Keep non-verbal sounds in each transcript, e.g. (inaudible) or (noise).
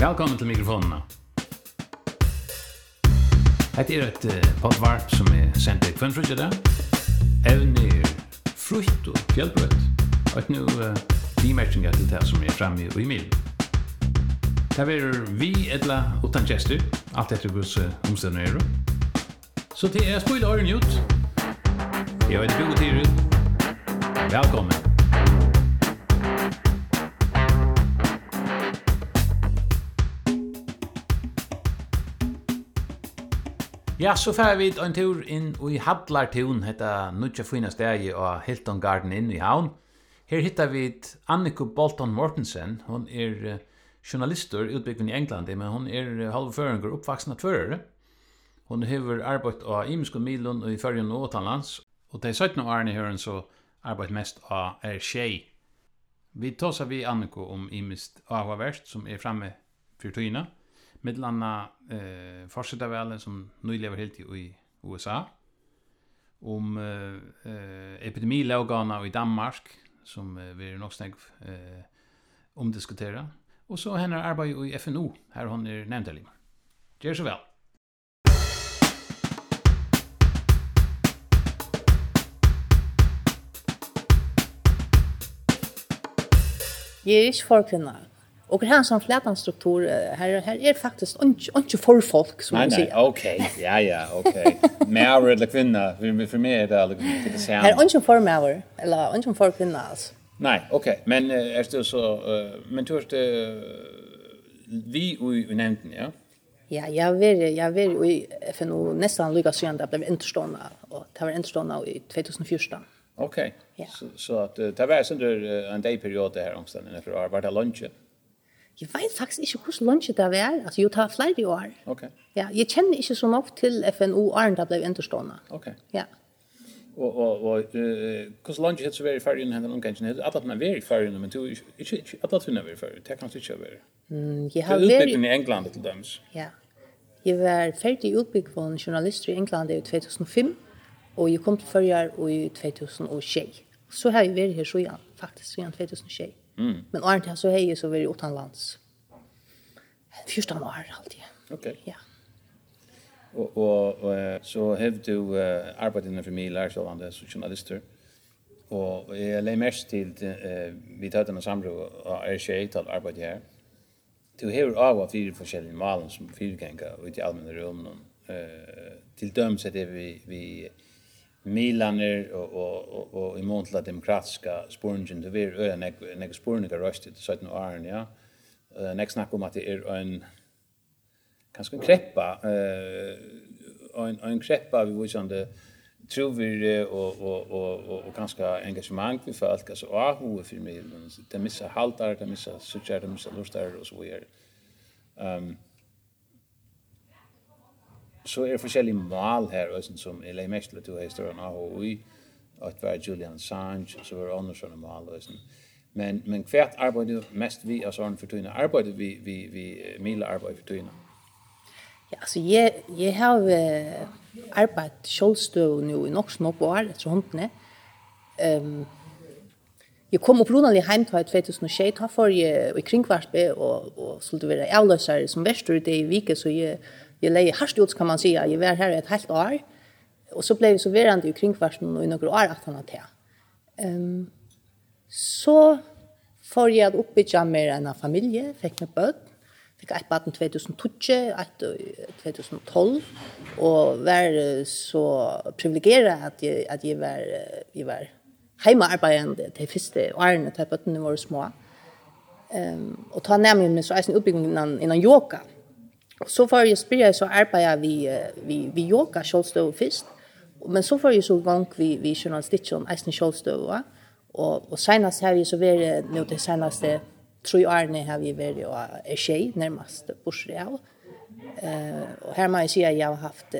Velkommen til mikrofonene. Hette er et uh, poddvarp som er sendt til Kvønnfrutjede. Evne er frukt og fjellbrøtt. Og et nå uh, bimerkninger til det som er fremme i milen. Det er vi etla utan gjester, alt etter hos uh, omstedene er. Så til jeg spoiler åren ut. Jeg heter Bjørn Tyrud. Velkommen. Ja, så fer vi en tur inn i Hadlartun, hetta nutja fina stegi og Hilton Garden inn i havn. Her hittar vi Anniko Bolton Mortensen. Hon er journalistur utbyggd i England, men hon er halvføringur uppvaksna tvørere. Hon hever arbeidt av imiskun milun i fyrjun og åtanlands, og de 17 årene i høren så arbeidt mest av er tjei. Vi tåsar vi Anniko om imist avhaverst som er framme for tøyna, Mitt eh forsetta väl som nu lever helt i USA om eh, eh epidemilagarna i Danmark som eh, vi är nog snägg eh, omdiskutera. Och så henne arbetar i FNO, här hon är eller Gjør så väl. for forkvinnar. Och det här som flätan struktur här här är faktiskt inte för folk som man säger. Nej, okej. Ja, ja, okej. Mer eller kvinna för för mig är det alltså det sound. Här inte för mer eller inte för kvinna alls. Nej, okej. Men är det så men tror du vi vi nämnden, ja. Ja, jag vill jag vill vi för nu nästan lika så ända blev interstånda och det var interstånda i 2014. Okej. Okay. Ja. Så så att det var sen en dagperiod där omständigheten för arbeta lunchen. Jeg vet faktisk ikke hvordan lunsje det er. Altså, jeg tar flere år. Ok. Ja, jeg kjenner ikke så nok til FNO Arne da ble understående. Ok. Ja. Og, og, og uh, hvordan lunsje heter så veldig ferdig ferien henne omgangen? Hette alle at man var i ferien, men du, ikke, ikke alle at hun er veldig ferdig. Det kan du ikke være. Mm, jeg har vært... Du utbyggde i England til dem. Ja. Jeg var ferdig utbygd på en journalist i England i 2005, og jeg kom til førjar i 2006. Så har jeg vært her så igjen, faktisk, så igjen 2006. Mm. Men Arnt jag så hej så var det utanlands. Första år alltid. Okej. Ja. Och och, och så hevde du uh, arbetat inom familjer så var det journalister. Og jeg leier mest til uh, vi tar tatt en samrå av RCA til arbeid her. Du hever av av fire forskjellige malen som fyrgjengar ut i allmenne rom. Uh, til dømes er det vi, vi Milaner og og og, og i Montla demokratiska spurningen det ver øen nek nek spurningar røstet til 17 år ja. Eh nek snack om at det er ein kanskje en kreppa eh ein ein kreppa vi vil sjande tror vi og og og og, og kanskje engasjement vi for alt altså ah ho for mig det missa haltar det missa søkjer det missa lustar og så vidare. Ehm um, så är er forskjellige mål her også, som är lägger mest til at du har historien av og i, og det var Julian Assange så var det andre sånne mål også. men men hva arbeider du mest vi av sånne for tøyene? Arbeider vi vi vi mye arbeid for tøyene? Ja, altså, jeg, jeg har uh, arbeidet kjølstøv nå i nok som oppe år etter håndene. Um, jeg kom opprunelig hjem til 2006, da får jeg i kringkvarspe, og, og skulle være avløsere som verster det i vike, så jeg jag lägger harst ut kan man säga. Jag var här ett helt år. Och så blev vi så verande i kringkvarsen och i några år att han hade Ehm så får jag att med en familj, fick mig böt. Fick ett barn 2012, ett 2012 och var så privilegierad att jag att jag var jag var heimaarbeidende de første årene til bøttene var små. Um, og ta nærmere med så eisen utbyggingen innan, innan yoga. Så får jag spela så arbetar vi vi vi yoga självstå först. Men så får jag så gång vi vi journalistiken Eisen självstå och och senast vi så var det nu det senaste tre jag är har vi varit och är tjej närmast Borsreal. Eh och här man säger jag har haft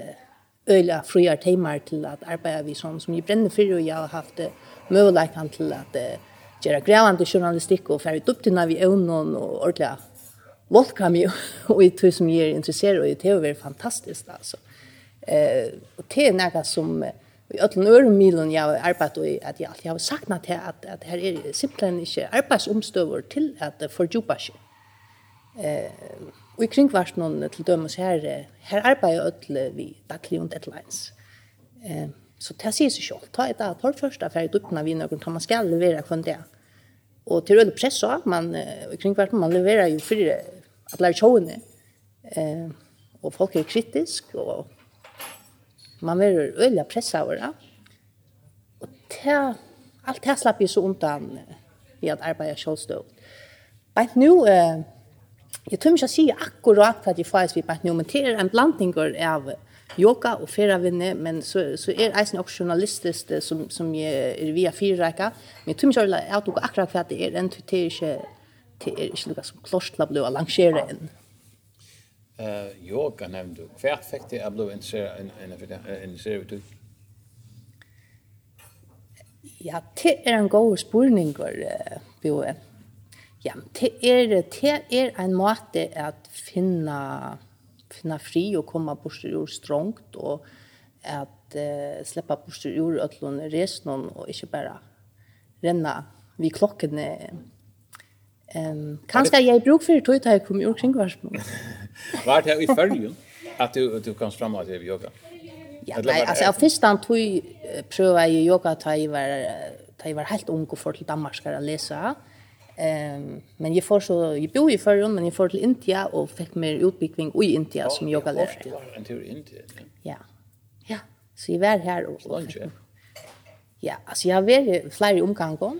öliga fria timmar till att arbeta vi sånt som jag bränner för och jag har haft möjligheten till att göra grävande journalistik och färdigt upp till när vi är någon och ordentligt welcome you och i som ger intresserad och det är väl fantastiskt alltså. Eh och det är något som i öllum örum milen jag har arbetat och att jag alltid har saknat här att att här är simpelthen inte arbetsomstövor till att fördjupa sig. Eh och i kringvarstnon till dömes här her arbetar öll vi daglig och deadlines. Eh så det ser sig självt. Ta ett att håll första för att öppna vi någon kan man ska leverera kvant det. Och till öll pressa man i vart man levererar jo för at lære sjående. Eh, og folk er kritisk, og man er øyla pressa over det. Og det, alt det slapp jeg så undan i at arbeide sjålstøv. Men nu, eh, jeg tror ikke å si akkurat hva de får vil bare nå, men det er en blanding av yoga og ferievinne, men så, så er det også journalistisk som, som jeg er via fyrreika. Men jeg tror ikke å si akkurat hva det er, enn det er ikke det er ikke noe som klart til å bli lansere inn. Uh, yoga nevnte du. Hva fikk det ble interesseret ut? Ja, det er en god spørning, uh, Bjoe. Ja, det er, det er en måte at finne, finne fri og komme bort ur strongt, og at uh, slippe bort ur øtlån resten, og ikke bare renne vi klokkene Ehm kanske jag bruk för tog ta kom ju kring vars. (laughs) Var det i följen att du du kan fram att yoga. Ja, nej, alltså jag först han tog pröva ju yoga ta i var ta i var helt ung och för till Danmark ska läsa. Ehm men jag får så jag bor i förrun men jag får till India och fick mer utbildning i India som yoga lärare. Ja, En tur i India. Ja. Ja, så jag var här och, Ja, alltså jag var flera omgångar.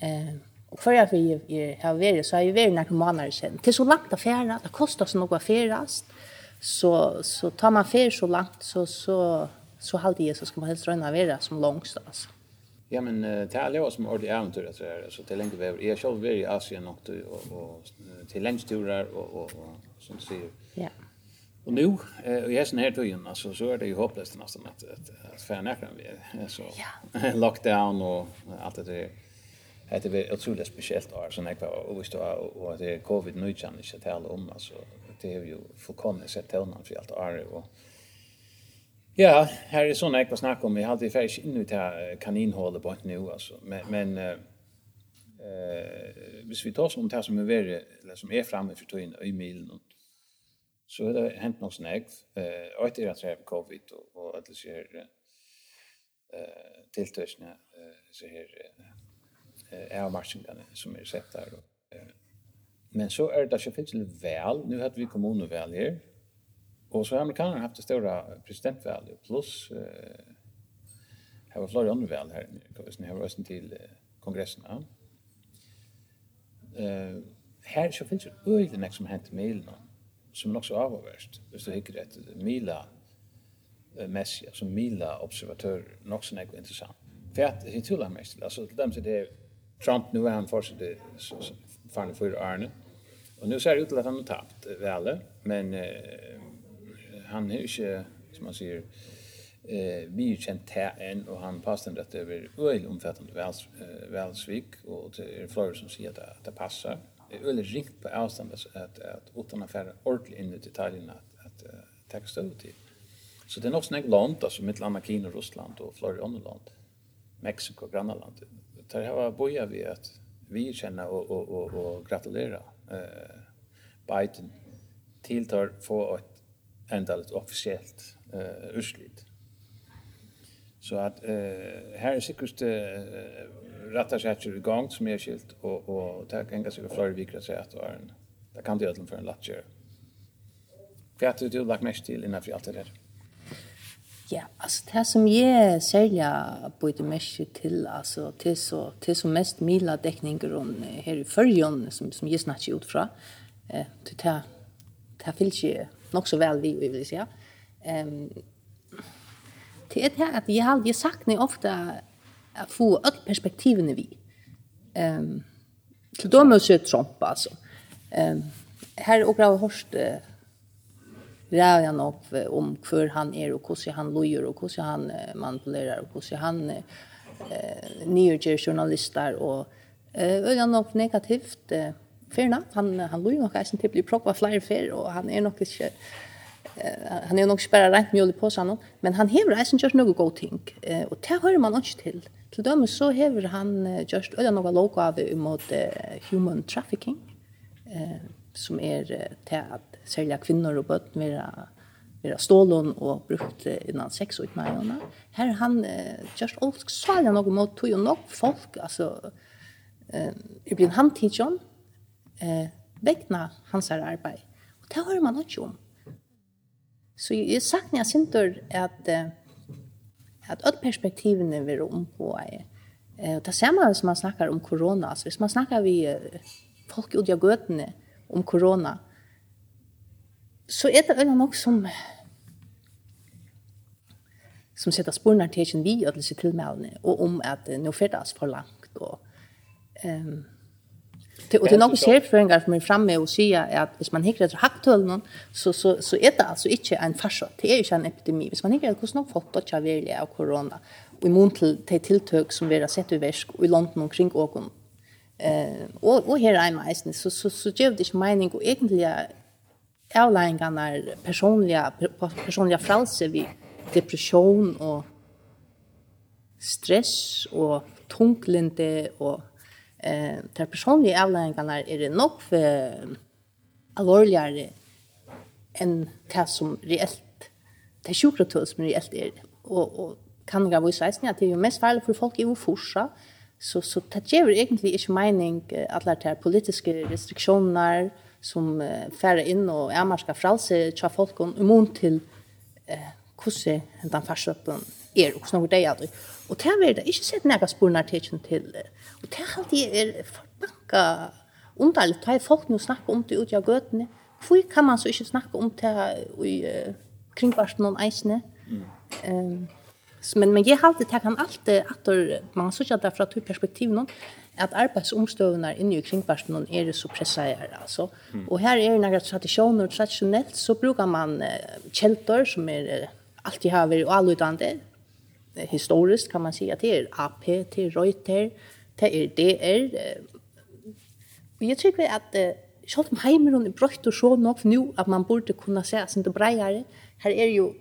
Ehm för jag jeg jag har varit så har jeg vært narkomaner sen. Det är så långt att färra, det kostar så något att färras. Så, så tar man fär så långt så, så, så halde jeg, så ska man helst röna vara som langst, alltså. Ja, men det er jo som ordentlig eventyr, altså, så det er lenge vever. Jeg har selv vært i Asien och, og, og, til lengsturer, og, og, og, som du sier. Ja. Och nu eh och jag sen här tog alltså så är det ju hopplöst nästan att att, att färna kan vi så (laughs) lockdown och allt det där det var otroligt speciellt år så när jag och visst och det covid nu kan inte tala om alltså det är ju fullkomligt sett tälnan för allt år och Ja, här är såna jag snackar om. Vi hade ju faktiskt in ut här kaninhålet på nu alltså. Men men eh eh hvis vi tar sånt här som är värre eller som är framme för tiden i milen och så har det hänt något snägg. Eh och det är att det är covid och och att det ser eh tilltösna så här eh, avmarsningarna som är sett där. och men så är det så finns det väl, nu hade vi kommunval här, och så har haft det stora presidentvalet plus eh, har var flera andra val här, ni har rösten till kongressen. Ja. Eh, här så finns det öjligt som hänt i Milan, som är också avvärst, just det hickar det Mila, Messi, som Mila observatörer, något så är intressant. För att det är tullar mest, alltså till dem så det är Trump nu är han fortsatt fan för Arne. Och nu ser det ut till att han har tappat väl, men uh, han är ju inte som man säger eh vi känt här än och han passar det över öl omfattande väls, välsvik och det är flera som säger att det, det passar. Öl rikt på avstånd att att utan affär ordentligt in i detaljerna att att, uh, texta ut till. Så det är nog snägt land alltså mitt Kina, Ryssland och flera andra land. Mexiko grannland där har boja vi att vi känner och och och och gratulera eh Biden till tar få ett ändalet officiellt eh urslit. Så att eh här är säkert eh, rätta sätter igång som är skilt och och ta en ganska flera veckor att säga att det kan det ödlen för en latcher. det du lagt mest till innan för allt det där. Ja, alltså det som jag sälja på det mest till alltså till så till så mest mila täckningar om här i förjon som som jag snackar ut fra. Eh till det det finns ju nog så vel vi vill säga. Ehm til det at att jag har sagt ni ofte att få alle perspektivene vi. Ehm til då måste jag Trump, altså. Ehm her er også har hört rävja nog om hur han är och hur han lojer och hur han manipulerar och hur han eh nyger journalister och eh väl nog negativt eh, ferna. han han lojer nog kanske typ bli proppa flyer fer, och han är nog inte han är nog spärrar rent mjöl på sig men han hever eisen just något god ting eh, och det hör man också till till dem så hever han just ölla några låg av mot human trafficking eh, som är till særlig kvinner og bøtt vera vera stålon og brukt innan sex og med henne. Her han eh, just olsk svarer noe mot tog og nok folk, altså, eh, jeg blir han handtidsjon, eh, vekna hans her arbeid. Og det hører man ikke om. Så jeg jeg sagt når jeg synes at, at alle perspektivene vil om på eh, Og det ser man som man snakker om korona. Altså, hvis man snakker vi folk ut i gøtene om korona, så er det øyne nok som som setter sporene til ikke vi og til sitt tilmeldene, og om at uh, nå fyrdes for langt. Og, um, til, og det er noen selvføringer som er fremme og sier at hvis man hikker etter haktølene, så, så, så er det altså ikke en farsat, det er ikke en epidemi. Hvis man hikker etter hvordan noen folk ikke er av korona, og imot til de tiltøk som vi har sett i versk, og i London omkring åkken, Eh, og, og her er meg, så, så, så, så gjør det ikke mening, og egentlig er avlæringarna er personliga, personliga fralse vid depression og stress og tunglinde og eh, de personliga avlæringarna er det nok for alvorligere enn det som reelt, det sjukratøy som reelt er. Og, og kan jeg vise eisen at det er jo mest farlig for folk i å forsa, så, så det gjør egentlig ikke mening at det er politiske restriksjoner, og som eh, færer inn og er marska fralse tja folkon imot til eh, hvordan hentan farsøppen er og snakker det aldri. Og det er det ikke sett nega sporene tekjen til. Og det er alltid er forbanka underlig. Det er folk nå snakker om det ut av gøtene. Hvor kan man så ikke snakke om det i uh, kringvarsen og eisene? Mm. Um, men, men jeg har alltid, det kan alltid, at man så ikke at det fra to perspektiv noen, at arbeidsomstøvene inne i kringvarsten er det så pressere, altså. Mm. Og her er det noen tradisjoner, tradisjonelt så brukar man uh, kjelter som er uh, alltid har vært allutdannende, uh, historiskt kan man säga, at det er AP, det er Reuter, det er DR. Uh, og jeg tror at uh, selv om heimer er brøkt og så nok nå at man burde kunne se at det breier, her er jo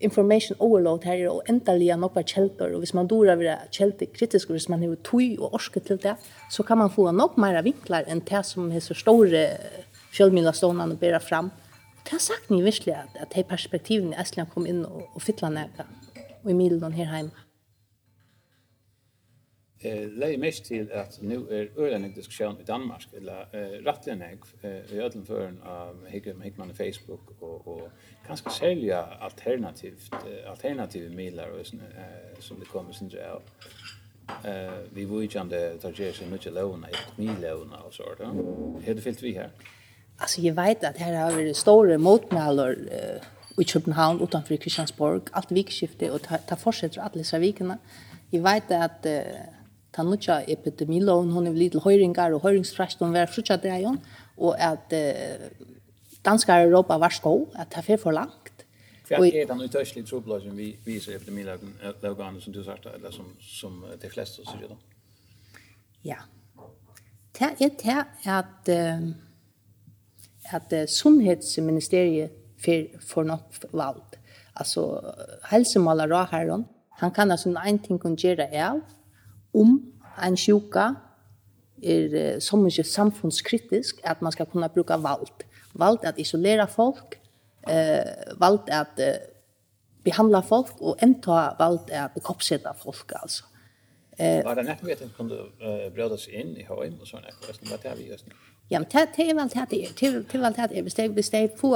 information overload her og endelig nokva kjelder, og hvis man dora vera kjelder kritisk, og hvis man har tøy og orske til det, så kan man få nok mer vinklar enn det som er så store fjellmiddelståndene bæra fram. Det har sagt ni virkelig at, at de perspektivene i Estland kom inn og, og fytla nega, og i middelen her heima. Eh, lei mest til at nu er ølendig diskussion i Danmark, eller eh, rettelig nek, eh, i ødelen føren av Hickman i Facebook og, og ganska sälja alternativt alternativa medlar och såna eh, som det kommer sen jag Eh vi vill ju kände tar sig mycket låna ett milåna och så där. Hur det fyllt vi här? Alltså jag vet att här har vi stora motmälor eh, i Köpenhamn utanför Kristiansborg allt vikskifte och ta, ta fortsätter alla dessa vikerna. Jag vet att eh, ta nutja epidemilån hon är lite höjringar och höjringsfrast hon var frutja där och att danskar Europa var sko, at det er for langt. Hva er den utørslige som vi viser epidemilagene som du sagt, eller som, som de fleste sier da? Ja. Det er det at, at sunnhetsministeriet får nok valgt. Altså, helsemåler og herren, han kan altså en ting kunne gjøre av, om en sjuka er så mye samfunnskritisk at man skal kunne bruke valgt valgt at isolera folk, eh, valgt at eh, behandla folk, og enda valgt at bekopsetta folk, altså. Eh, var det nekko at den kunne uh, brøda seg inn i høym, og sånn hva er det vi gjør? Ja, men det er vel det er, det er vel det er, hvis det er, hvis det er på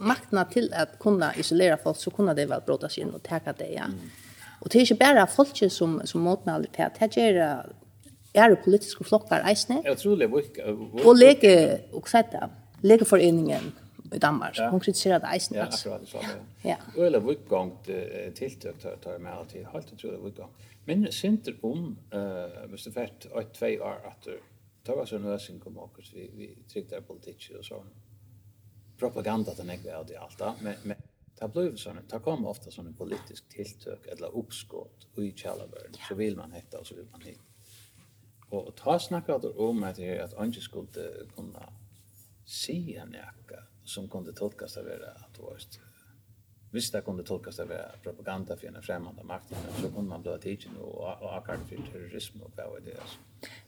maktene til at kunne isolera folk, så kunne det vel brøda seg inn og teka det, ja. Mm. Og det er ikke bare folk som, som motmelder til, at det er er politiske flokker eisne. Jeg tror det er Og lege og hva av legeforeningen i Danmark. Ja. Hun kritiserer det eisen. Ja, akkurat så. Ja. ja. Eller vikgang uh, tiltøk tar, jeg med alltid. Helt utrolig vikgang. Men sinter om, uh, hvis det fært, og tvei år at det var sånn nøsing kom åker, vi, vi trygde er politikk og sånn. Propaganda den ikke av det alt da, men, men det blev sånn, det kom ofta sånn politisk tiltøk, eller uppskott og i kjallavøren, ja. så vil man hetta og så vil man hette. Og ta snakkar om at det er at andre skulle kunna säga näka som kunde tolkas av det att det var Visst det kunde tolkas av propaganda för en främmande makt så kunde man bli tidigt och akkurat för terrorism och vad det är.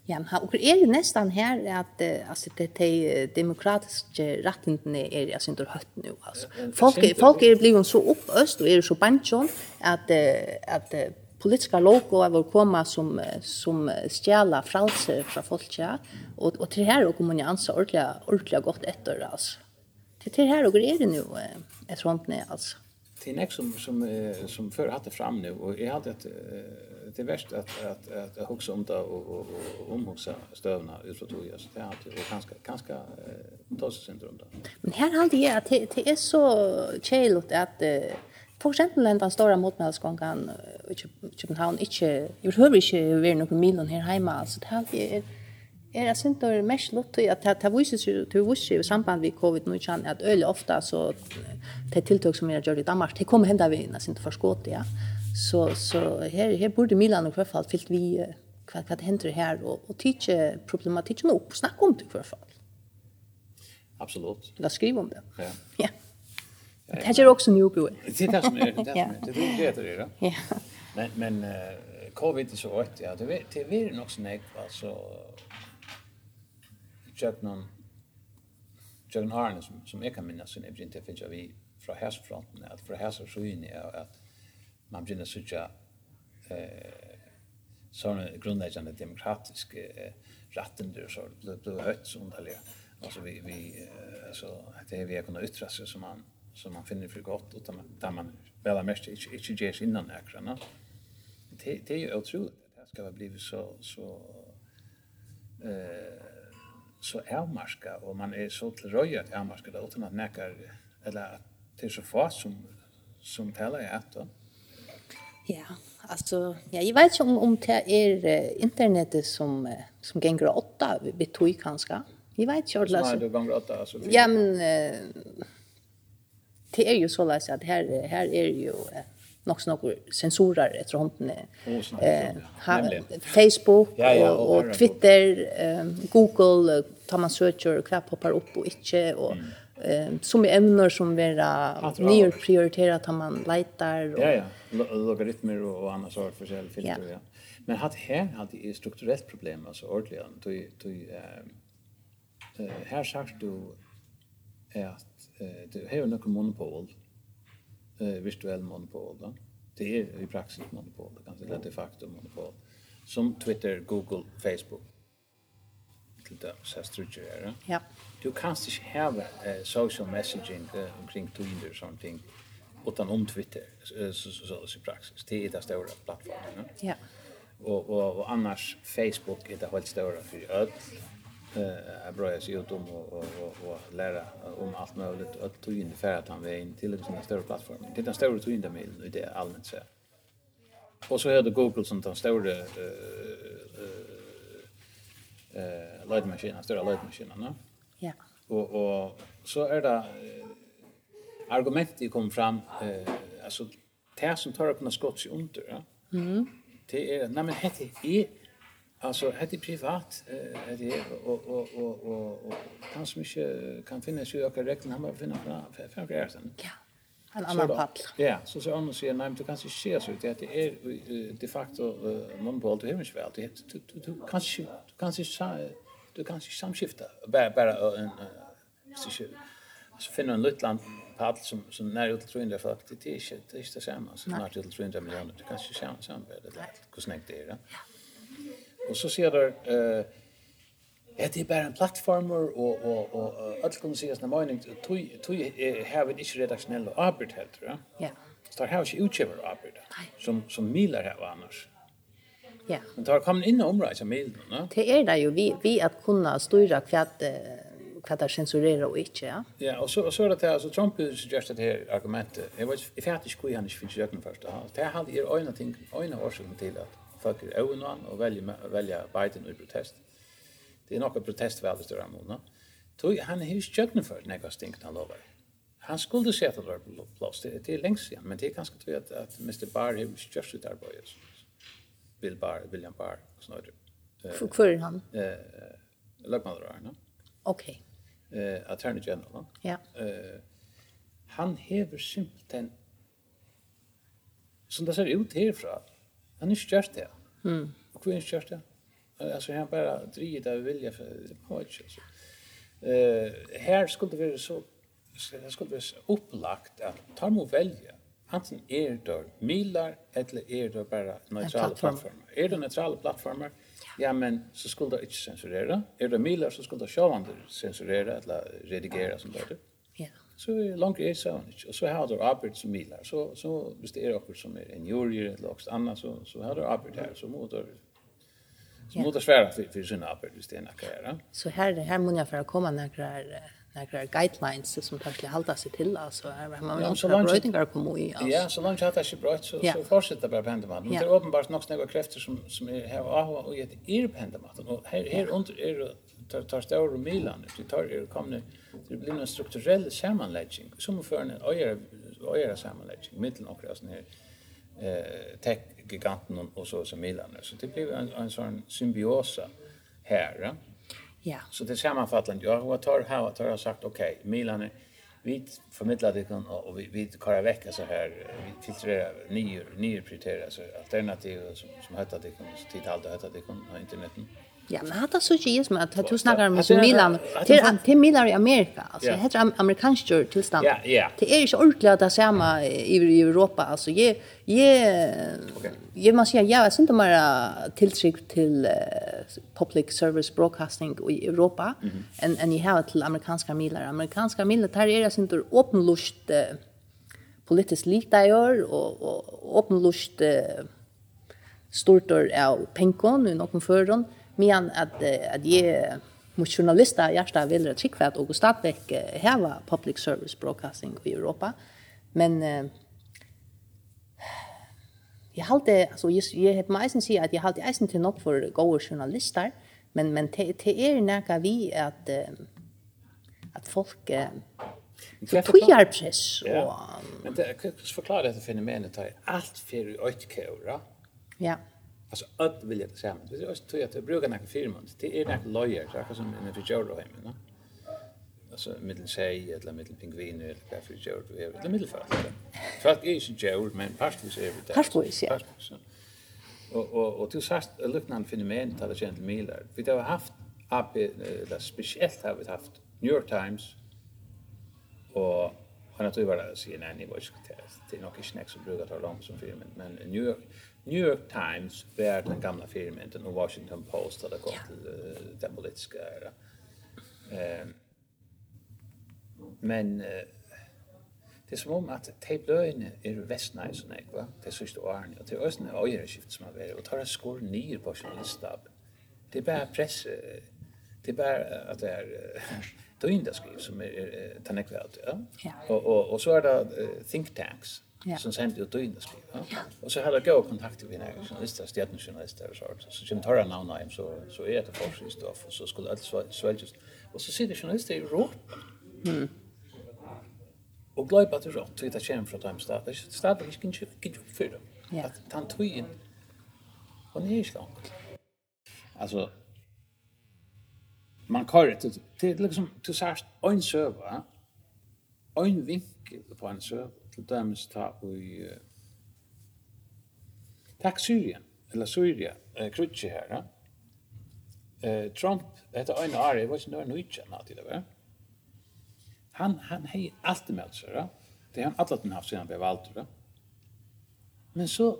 Ja, men och är det nästan här att alltså det de demokratiska rättigheterna är alltså inte hött nu alltså. Folk folk är blivit så uppöst och är så banchon att att politiska logo av att komma som som stjäla fralse från folk ja. Och och till här och kommer ni ansa ordliga ordliga gott efter alltså. Till till här och är det nu är sånt nej alltså. Till nästa som som som för hade fram nu och jag hade ett det värst att att att jag också om det och och och omhuxa stövna ut på tog just det hade och ganska ganska tosis syndrom då. Men här hade jag att det är så chill att för exempel den stora motmälsgången i Köpenhamn inte jag hör inte vi är någon milen här hemma så det här är är det synd att mesh lot att det visar sig till visar i samband med covid nu kan att öl ofta så det tilltag som jag gör i Danmark det kommer hända vi nästan inte förskott ja så så här här borde Milan och fall fyllt vi vad vad händer här och och teacher problematiken upp snacka om det i alla fall Absolut. La skriver om det. Ja. Ja. Det är också nu på. Det är det som är det. Det är det det. Men men covid är så rätt. ja, det vet det är nog snägt alltså köpt någon John Harnes som som jag kan minnas sen är inte finns vi från härsfronten. att från hästar så in att man börjar söka eh såna grundläggande demokratiska rättigheter så det blir hött sånt där. Alltså vi vi alltså det är vi kan yttra sig som man som man finner för gott utan där man väl har mest inte, inte ges innan äkrarna. Det, det är ju otroligt att det ska vara blivit så, så, eh, så avmarska och man är så till röja tillröjat avmarska det utan att näka eller att det är så få som, som talar i att då. Ja, alltså ja, jag vet inte om, om det är eh, internetet som, som gänger åtta vi tog kanske. Jag vet inte. Alltså. Nej, du gänger åtta. Alltså, ja, men... uh, det är ju så läs att här här är ju något några sensorer efter hånden. eh Facebook ja, ja, och, och, Twitter eh, Google tar man söker och klapp hoppar upp och inte och mm. eh som ämnen som vera ner prioriterat har man letar och ja ja logaritmer och andra sort för själv filter ja. ja. Men hat här hade ju strukturellt problem alltså ordligen då då eh här sagt du är eh det har något monopol eh virtuell monopol då. Det är i praxis monopol, kanske det är de monopol som Twitter, Google, Facebook till det så strukturerar. Ja. Du kanst inte ha social messaging eh, omkring Twitter och sånting utan om Twitter så så så i praxis. Det är det stora plattformen. Ja. Och och och annars Facebook är det helt stora för öll eh uh, bra jag ser ut om och och och lära om allt möjligt att ta in för att han är in till en större plattform. Det är en större in där med det allmänt så. Och så är det Google som tar större eh eh eh lightmaskiner, större lightmaskiner, va? Ja. Och och så är det argumentet kom fram eh alltså det som tar upp några skott under, ja. Mm. Det är nej men heter är Alltså det är privat eh det är och och och och och kan som inte kan finna sig och räkna han bara finna för för grejer sen. Ja. En annan pall. Ja, så så annars säger nej, men du kanske ser så ut det är de facto monopol till himmelsk väl. Det du du kanske du kanske du kanske samskifta bara bara en så finna en liten pall som som när ut tror inte för det är shit, det är inte samma så när till 300 miljoner. Du kanske ser samma det. Hur snägt det är. Ja. Og så sier där eh Ja, det er bare en plattformer och och och allt kommer ses när mining tui tui har vi inte redaktionell arbeid helt, ja? Ja. Så där har vi ikke utgiver arbeid, som som Miller har annars. Ja. Men där kommer in området som Miller, va? Det är det ju vi vi att kunna styra kvad kvad där censurera och inte, ja. Ja, och så så det här så Trump suggested här argumentet. Det var i färdigt skulle han inte finns jökna först. Det hade ju ena ting, ena orsak till att folk er øvnån og velger, velger Biden i protest. Det er noe protestvalg i større måneder. Tog, han er jo kjøkken for nekka stinkna lovar. Han skulle se at det var blåst, det er lengst siden, men det er ganske tog at, at Mr. Barr har kjørt sitt arbeid. Bill Barr, William Barr, og sånn høyre. Hvor er han? Eh, Løgmander var han. Ok. Eh, Attorney General. Ja. Eh, han hever simpelthen, som det ser ut herfra, Han har inte gjort det. Mm. Och vi har inte gjort det. Alltså han bara driver där vi vilja för det på ett sätt. Eh här skulle det vara så det skulle vara upplagt att ta må välja. Antingen är det milar eller är det bara neutrala plattformar. Är det neutrala plattformar? Ja, men så skulle det inte censurera. Är det milar så skulle det självande sensurera eller redigera som det är så är långt är så inte och så har du arbete som milar så så visst är det också som är en jury eller något annat så så har du arbete här så måste så måste svära för för sina arbete visst är några så här det här måste för att komma några några guidelines som faktiskt hålla sig till alltså här man måste ha brödingar på i alltså ja så långt att det är bröt så så fortsätter bara pendemat men det är uppenbart nog några krafter som som är här och och i ett man. och här här under är tar, tar større milan det tar er kommer det blir en strukturell sammanläggning, som för en öjare, öjare sammanläggning, mitten och sån här eh, tech-giganten och, och så som milan Så det blir en, en sån symbiosa här. Ja? ja. Så det sammanfattande, jag har tar här och tar har sagt, okej, okay, milene, vi förmedlar det kan och vi vi kan väcka så här vi filtrerar nya nya prioriterar så alternativ som som heter det kan så tid allt heter det kan internet Ja, men hata så ju med att du snackar om så Milan till till Milan i Amerika. Alltså det heter amerikansk jord tillstånd. Ja, ja. Det är ju ordentligt att samma i Europa alltså ge ge ge man säger ja, sen de här tilltryck till public service broadcasting i Europa än än i har till amerikanska Milan. Amerikanska Milan tar är det inte öppenlust politiskt lite gör och och öppenlust stortor av penkon i någon förrun men at at je mot journalister jag står vill det trick för att August Stadbeck här var public service broadcasting i Europa men uh, jeg halte altså jeg jeg het meisen sig at jeg halte eisen til nok for goda journalister men men te te är näka vi at uh, at folk uh, Tviar press. Ja. Och, men det, förklara det fenomenet här. Allt för ötkåra. Ja alltså att vilja det samma. Det är också tror jag att brukar några firmor. Det är några lawyer så här som en för Jordan hemma, va? Alltså mittel tjej eller mittel pingvin eller vad för Joe Jordan är det mitten för att är inte Joe men pastvis är det. Pastvis ja. Och och och du sa liknande fenomen där det gentle Miller. Vi har haft AP det speciellt har vi haft New York Times och han har ju varit CNN i vad ska Det är nog inte snacks som brukar ta långt som filmen men New York New York Times var den gamla firmenten och Washington Post hade gått till uh, den politiska era. Eh, men uh, det är som om att de blöjna är västna i sådana va? Det är sista åren och det är östna öjreskift som har varit och tar en skor ner på journalistab. Det är bara press det är bara att det är då inte skriv som är, är, är. Ja? Ja. Och, och, och så är det uh, think tanks ja. som sände ut in och skrev. Ja? Och så hade jag goda kontakt med några journalister, stjärnjournalister och sånt. Så Jim Torra namn hem så så är det forskning stoff och så skulle allt sväljas. Och så sitter journalister i Europa. Mm. Och glömmer att det rått till att kämpa för att hemsta. Det stämmer inte inte inte för det. Ja. Att han tog in. Och ni är så. Alltså man kör det det liksom till så en server. En vinkel på en server til dæmis ta i uh, tak Syria, eller Syria, uh, krutsi her, uh, Trump, etter øyne ari, jeg var ikke nøyre nøyre nøyre til det var, han, han hei alltid med seg, det er han alltid haft siden han ble valgt, ja. men så,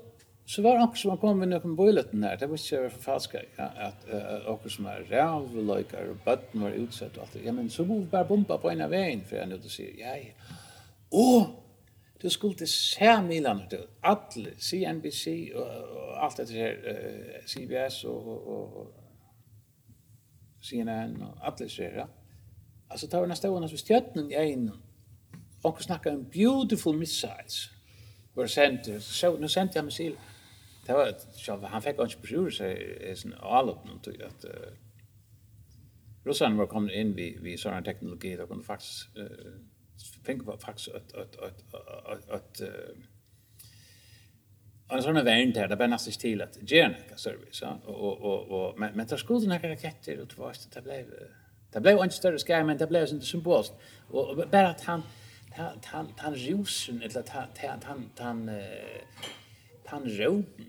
så var han som han kom med noen bøyleten her, det var ikke for falska, ja, at uh, okkur som er rævløykar, og bøtten var utsett og alt det, ja, men så må vi bare bomba på en av veien, for jeg er nøyre ja, ja, Åh, Du skulle til se Milan ut. alla CNBC och og alt dette her, uh, CBS och och og, CNN og alle disse her. alltså tar var nesten stående som stjøttenen i en och snakka om beautiful missiles. Var sent så nu sent jeg missil. Det var, så han fick ikke besjure seg är sån avløp noen tog at uh, russerne var kommet inn vi, vi sånne teknologi, og kunne faktisk uh, tänker på faktiskt att att att att att en sån event här där bara nästan till att gen service och och och men men där skulle några raketter och tvåst det blev det blev inte större skär men det blev inte symboliskt och bara att han han han rosen eller att han han han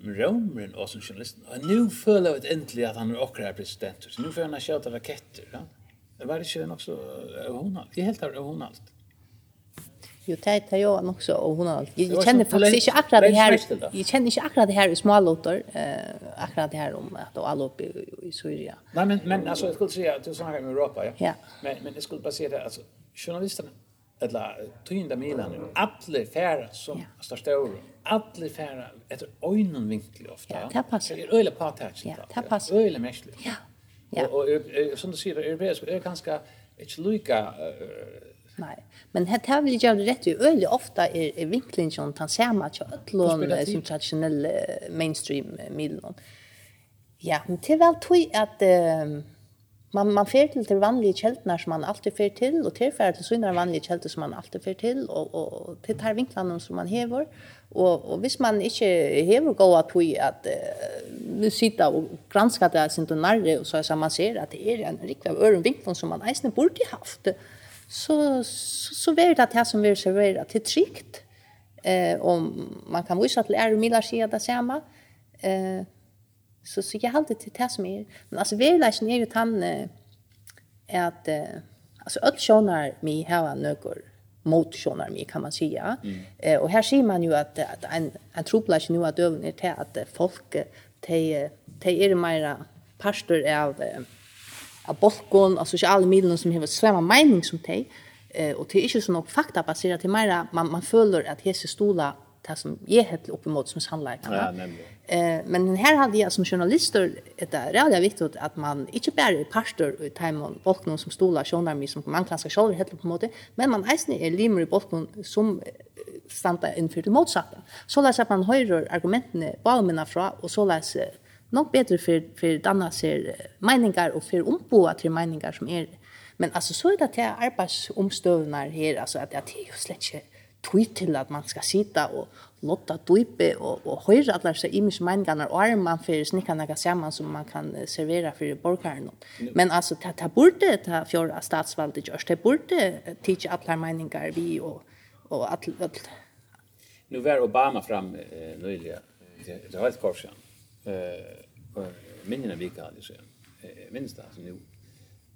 romeren og som journalist. Og nu føler jeg endelig at han är okra president så nu får han skjuta raketter va det var ikke nok det ju också er helt hon allt Jo, det är jo också och hon har jag känner faktiskt inte akkurat det her, jag känner inte akkurat det her i små låtar eh akkurat det her om att alle oppe i i Syria. Nei, men men alltså jeg skulle si att du snakker om Europa ja. ja. Men men jeg skulle bare si det alltså journalisterna eller tynda Milan alla færre som ja. står større, alla færre etter øynene vinkelig ofta. Ja, det passer. Det er öle på Ja, det passer. Öle mestlig. Ja. Ja. Och, og, och som du sier, europeisk är ganska inte lika Nei. Men det har vi gjort rett ju øyelig ofte er, er vinkeln som tar samma tjötlån som traditionell mainstream medlen. Ja, men det er vel tog att uh, man man fer til till vanlige kjeltene som man alltid fer till och till för till såna vanliga källor som man alltid fer till och och till tar vinklene som man hever. och och hvis man inte hever gå att vi att nu sitta och granska det sin då när så så man ser att det är en riktig av øren vinklen som man eisende burde haft så, så, så vet det det som vi serverer til trygt. Eh, og man kan vise til ære og midler sier det samme. Eh, så, så jeg har alltid til det som er. Men altså, vi er jo tann eh, at eh, alltså öll sjónar mi hava nökur mot sjónar mi kan man säga. Eh och här ser man ju att att en en troplats nu att över till att folk te te är mera pastor av av bolkon, av sosiale midlene som har svema mening som de, Eh, och det ikke inte sån faktabaserat, det er mer man, man føler at hese stola det som jag helt uppemot som sannolikheten. Ja, nemlig. Eh, men her hade jag som journalister det är väldigt viktigt att man inte bara är pastor i timon bolkon som stola, mig som man kanske själv helt uppemot, men man eisne är limer i bolkon som standa innför det motsatta. Så läser man höjer argumentene på allmänna fra, och så läser nog bättre för för danna ser meningar och för omboa till meningar som är men alltså så är det att jag arbetsomstövnar här alltså att jag ju släcker tweet till att man ska sitta och lotta og och och höra alla så image og och arman for snickan några samman som man kan servera för borgaren. Men alltså det ta borde ta för statsvalget gjørs. det borde teach alle meningar vi och och alle. nu var Obama fram eh, nyligen det var ett kort sedan eh mindre än vika vecka så. jag minst alltså nu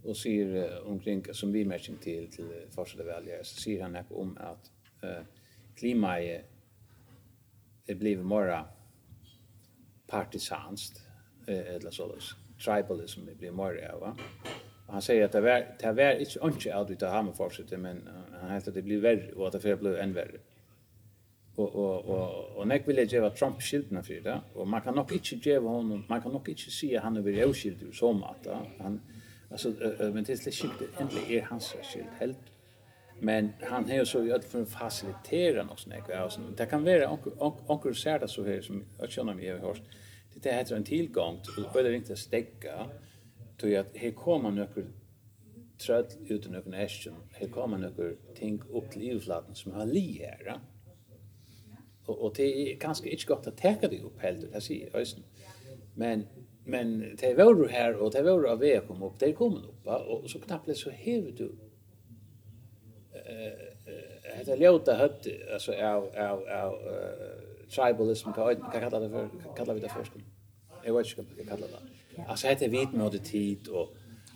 och säger omkring som vi märker till till forskade väljare så säger han om att eh, klimatet det blir mera partisanskt eh, eller så tribalism det blir mera va? Han säger att det var det var inte inte det utav han fortsätter men han heter att det blir värre och att det blir än värre og og og og nek vil jag ge Trump skylden för det og man kan nok ikki geva honom man kan nok ikki se han över jag skyld du som att han alltså men det slett skilt ändligen er hans skyld helt men han har så ju for för facilitera något sånt og sånn det kan vara onkel ser det så här som jag känner hevur har hört det heter en tilgang til börjar inte stäcka tror til at här kommer några trött utan någon action här kommer några ting upp til EU-flatten som har li Och och det är ganska inte gott att täcka det upp helt det säger jag. Men men det var du här och det var av väg kom upp. Det kom upp va och så knappt så hever du eh det låta hött alltså av av av tribalism kan jag kalla det för kalla vi det för skolan. Jag vet inte vad jag kallar det. Alltså det är vit med tid och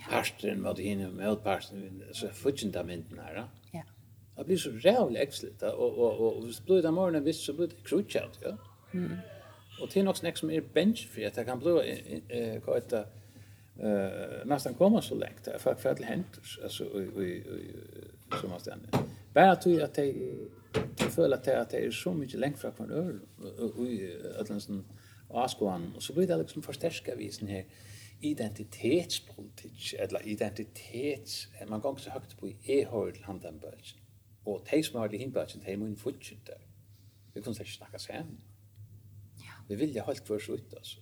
parsten med hinne mot parsten. så futchen där mynden här. Ja. Det blir så rävligt äxligt. Och, och, och, och hvis det morgonen visst så blir det krutschat. Ja? Mm. Och det är något snack som är benchfri. Att det kan bli eh, vad heter eh nästan komma så långt det för för hänt alltså i i som man stannar. Bara att jag att jag föll at det er så mye lengt fra hver öl og i Atlanten och Askoan og så blir det liksom förstärka visen her identitetspolitikk, eller identitets man går så høyt på i e-håll handan bulge Og de som har vært i hinnbladjen, de må inn fortsatt der. Vi kunne ikke snakke sammen. Ja. Vi vilja holdt hver så ut, altså.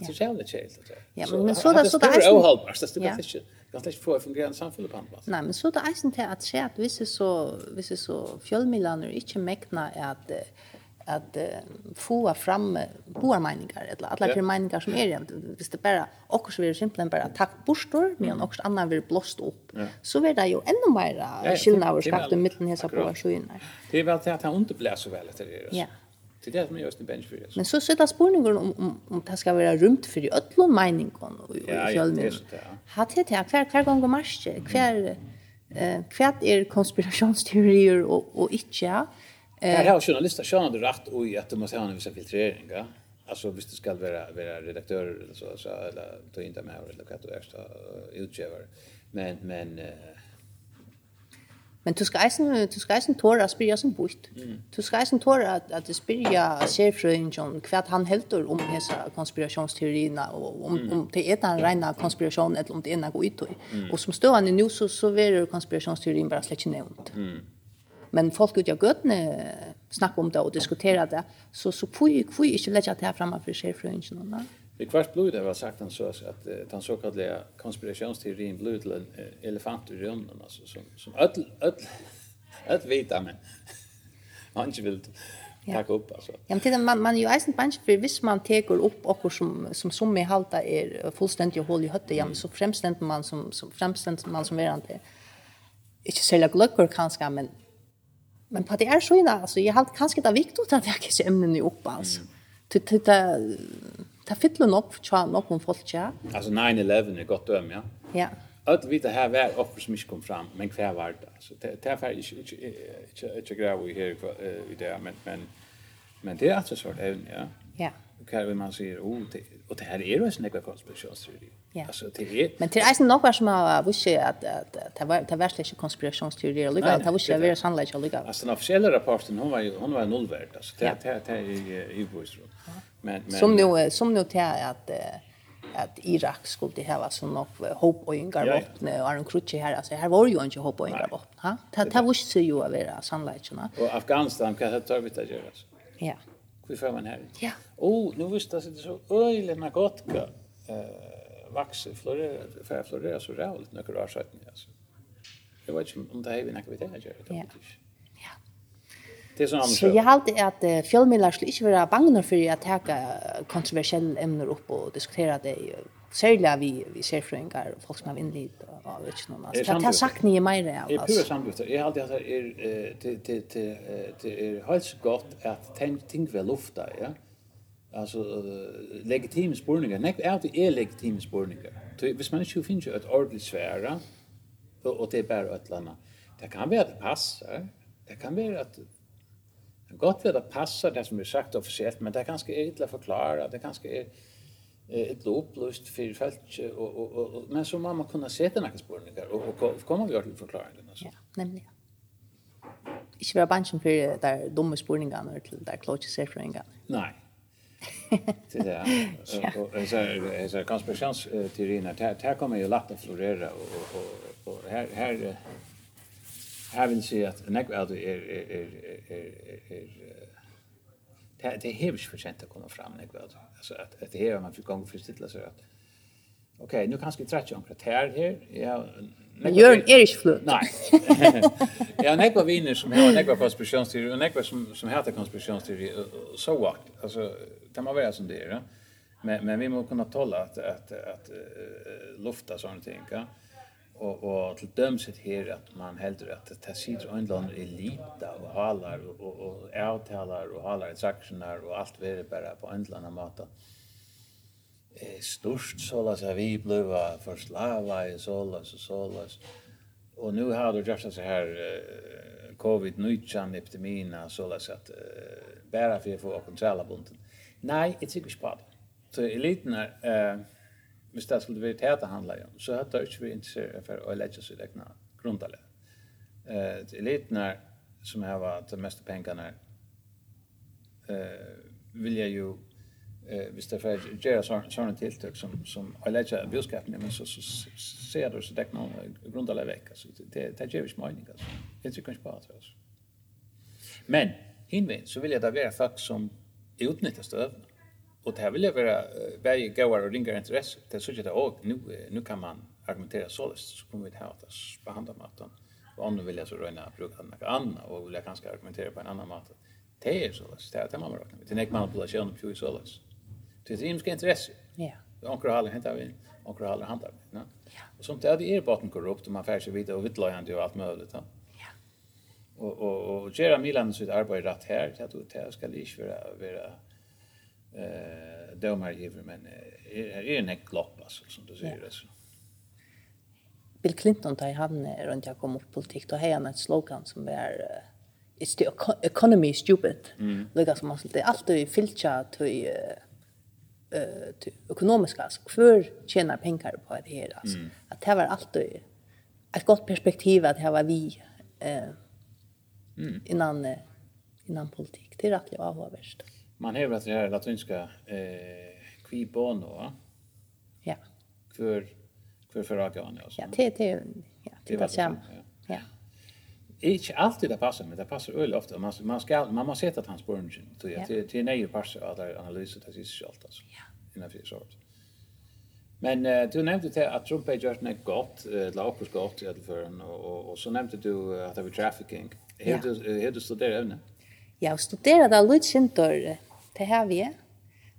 Det er jævlig kärligt att säga. Ja, men men så där så där är det ohållbart. Det är inte Jag tänkte få et fungerende samfunn på andre plass. Nei, men så där är det at att at hvis det så Hvis det så fjällmilaner inte mäkna att at uh, få fram goda meningar eller alla yeah. meningar som er er, visst det bara och så vill simpelthen bara tack borstor men också annan vill blåst upp yeah. så vill det ju ännu mer yeah, skillnader skapt i mitten här på sjöarna det är väl att han inte blir så väl till det ja Det är det som är just en bench för det. Men så sitter spårningen om, om, om det ska vara rymt för i ötlån meningen och i fjällmen. Ja, det är det. Hver, hver gång och marsch, hver, eh, hver är konspirationsteorier och, och inte, ja. Här har journalister tjänat rätt och i att de måste ha en viss filtrering. Ja? Alltså hvis det ska vara, vara redaktör eller så, så eller ta inte med eller vad det är, så utgivare. Men, men... Men du ska eisen, du ska eisen tåre å spyrja som bort. Mm. Du ska eisen tåra att, du spyrja John kvart han helter om hessa konspirationsteorierna och om, mm. om det är den rena konspiration eller om det är något ut. Mm. Och som stående är nu så, så är konspirationsteorin bara släckt nämnt. Mm men folk ute av gøtene snakker om det og diskuterer det, så, så får jeg ikke legge det her fremme for seg for øynene. Det kvart blod det var sagt han så att den så kallade konspirationsteorin blod till en elefant i rymden alltså som som öll öll öll vita men (laughs) han inte vill Ja. upp alltså. Ja, men tiden, man man ju eisen bunch for visst man tar upp och som som som i halta är fullständigt hål i hötte ja, så fremstender man som som fremstender man som verande inte inte sälja glöckor kanske men men på det är så innan, alltså jag har kanske det viktigt att jag kanske ämnen i upp alltså. Till det, det det fyller upp tja nog om folk ja. Alltså 9/11 är gott döm ja. Ja. Att vi det här var uppe som inte kom fram men kvar var det alltså det är färdigt, inte inte inte grej vi här i det men men men det är alltså så där ja. Ja kan vi man säger, oh, det, och det här är ju en sån konspirationsteori. Ja. Alltså, det är... Men det är något som har visst att det var det värsta inte konspirationsteorier och lika, det var inte väldigt sannolikt och lika. Alltså den officiella rapporten, hon var ju hon var nollvärd, alltså det det det är ju boys då. Men men som nu som nu till att att Irak skulle ha så nog hopp och ingar vapen och Aron Krutche här alltså här var ju inte hopp och ingar vapen ha? Ta ta visste ju att vara sannolikt va och Afghanistan kan det ta vita jag ja vi får man här. Ja. Och nu visst att det så öjligt gotka eh växer florera för florera så rävligt några år sedan alltså. Jag vet inte om det är vi något vi det här det. Ja. Det som Så jag har alltid att uh, fjällmillar skulle inte vara bangna för att ta kontroversiella ämnen upp och diskutera det særlig vi, vi ser frøyngar, folk som har vinnlit og, og vet ikke noen. Altså, det, det er sagt nye meir av. Jeg prøver samtidig. Jeg har alltid hatt det er, det, det, det, det er helt så godt at ting vi lufta, ja. Altså, legitime spurningar. Nek er det er legitime spurningar. Hvis man ikke finner et ordentlig svære, og, det er bare et eller annet. Det kan være at det passer. Det kan være at det kan godt være at det passer det som er sagt offisielt, men det er ganske illa forklara, det er ganske er ett upplöst för fält och, och, och, och men så mamma kunna se den här spårningar och, och komma vi till förklaringen alltså. Ja, nämligen. Ikke være bansjen for der dumme spurningene (laughs) og til der klokje ser Nej. Det er det. så jeg ser konspirasjonsteorien at här her kommer ju lätt att florera och och och og här här her vil si at nekve av är är är er, er, er, er, det, det hevs hevig fortjent å komme fram nekve av det alltså att att det här man fick gång för stilla så att Okej, nu kanske vi trättar om här här. Ja, Men gör en erisk flut. Nej. (laughs) Jag har några viner som har några konspirationsteori och några som, som heter konspirationsteori Så so what? Alltså, det man vara som det är. Men, men vi måste kunna tala att, att, att, uh, lufta sådana ting. Ja? och och till döms det här att man hällde att det här sitter en land elita och halar och och avtalar och halar transaktioner och allt är bara på en annan måte. Eh störst såla så vi blev för slava i såla så såla. Och nu har du just så här uh, covid-19 epidemin såla så att uh, bara för att få kontrolla av bunten. Nej, det är inte. Så eliten är eh hvis det skulle være det det handler om, så hadde det ikke vært interessert for å legge seg egna grunnlig. Eh, er, som har vært de meste pengene, eh, vil jeg jo, eh, hvis det er for å gjøre sånne tiltak som, som å legge budskapen, men så, så så ser du så det egna vekk. Altså, det, det gjør ikke mening, altså. Det tykker ikke på at det, altså. Men, hinvein, så vil jeg da være folk som utnytter støvene Och det här vill jag vara varje gåar och ringar intresse. Det är så att jag nu, nu kan man argumentera så så kommer vi till att behandla maten. Och om du vill jag så röjna bruka något annat och vill jag kanske argumentera på en annan mat. Det är så det är det man räknar med. Det är inte manipulation på att på så Det är inte intresse. Ja. Onkra hallar hämtar vi, onkra hallar handlar vi. Ja. Och sånt där det är botten korrupt och man färs sig vidare och vittlöjande och allt möjligt. Ja och och och Gerard Milan sitt arbete rätt här så att det ska det inte vara vara eh dömar över men är är en klopp alltså som du säger alltså. Bill Clinton där han runt jag kom upp politik då har han ett slogan som är it's the economy is stupid. Mm. Lika som man alltid alltid filcha till eh till ekonomiska alltså för tjänar pengar på det här alltså. Mm. Att det var alltid ett gott perspektiv att det var vi eh mm. innan innan politik. Det är rätt jag har värst. Mm man har att det här latinska eh qui bono. Ja. ja. För för för att jag Ja, det det ja, det där sam. Ja. Ich alltid det passer, men det passar øyelig ofta. Man man ska man måste sette hans burgen till ja. till nøye nej passar det analys det är så alt, altså. Ja. Innan för sort. Men uh, du nämnde till att Trump er gjort något gott, uh, lakus godt i alla fall, och, och, så nämnde du att det var trafficking. Hur ja. du, uh, du studerat ämne? Jag studerade lite det har vi.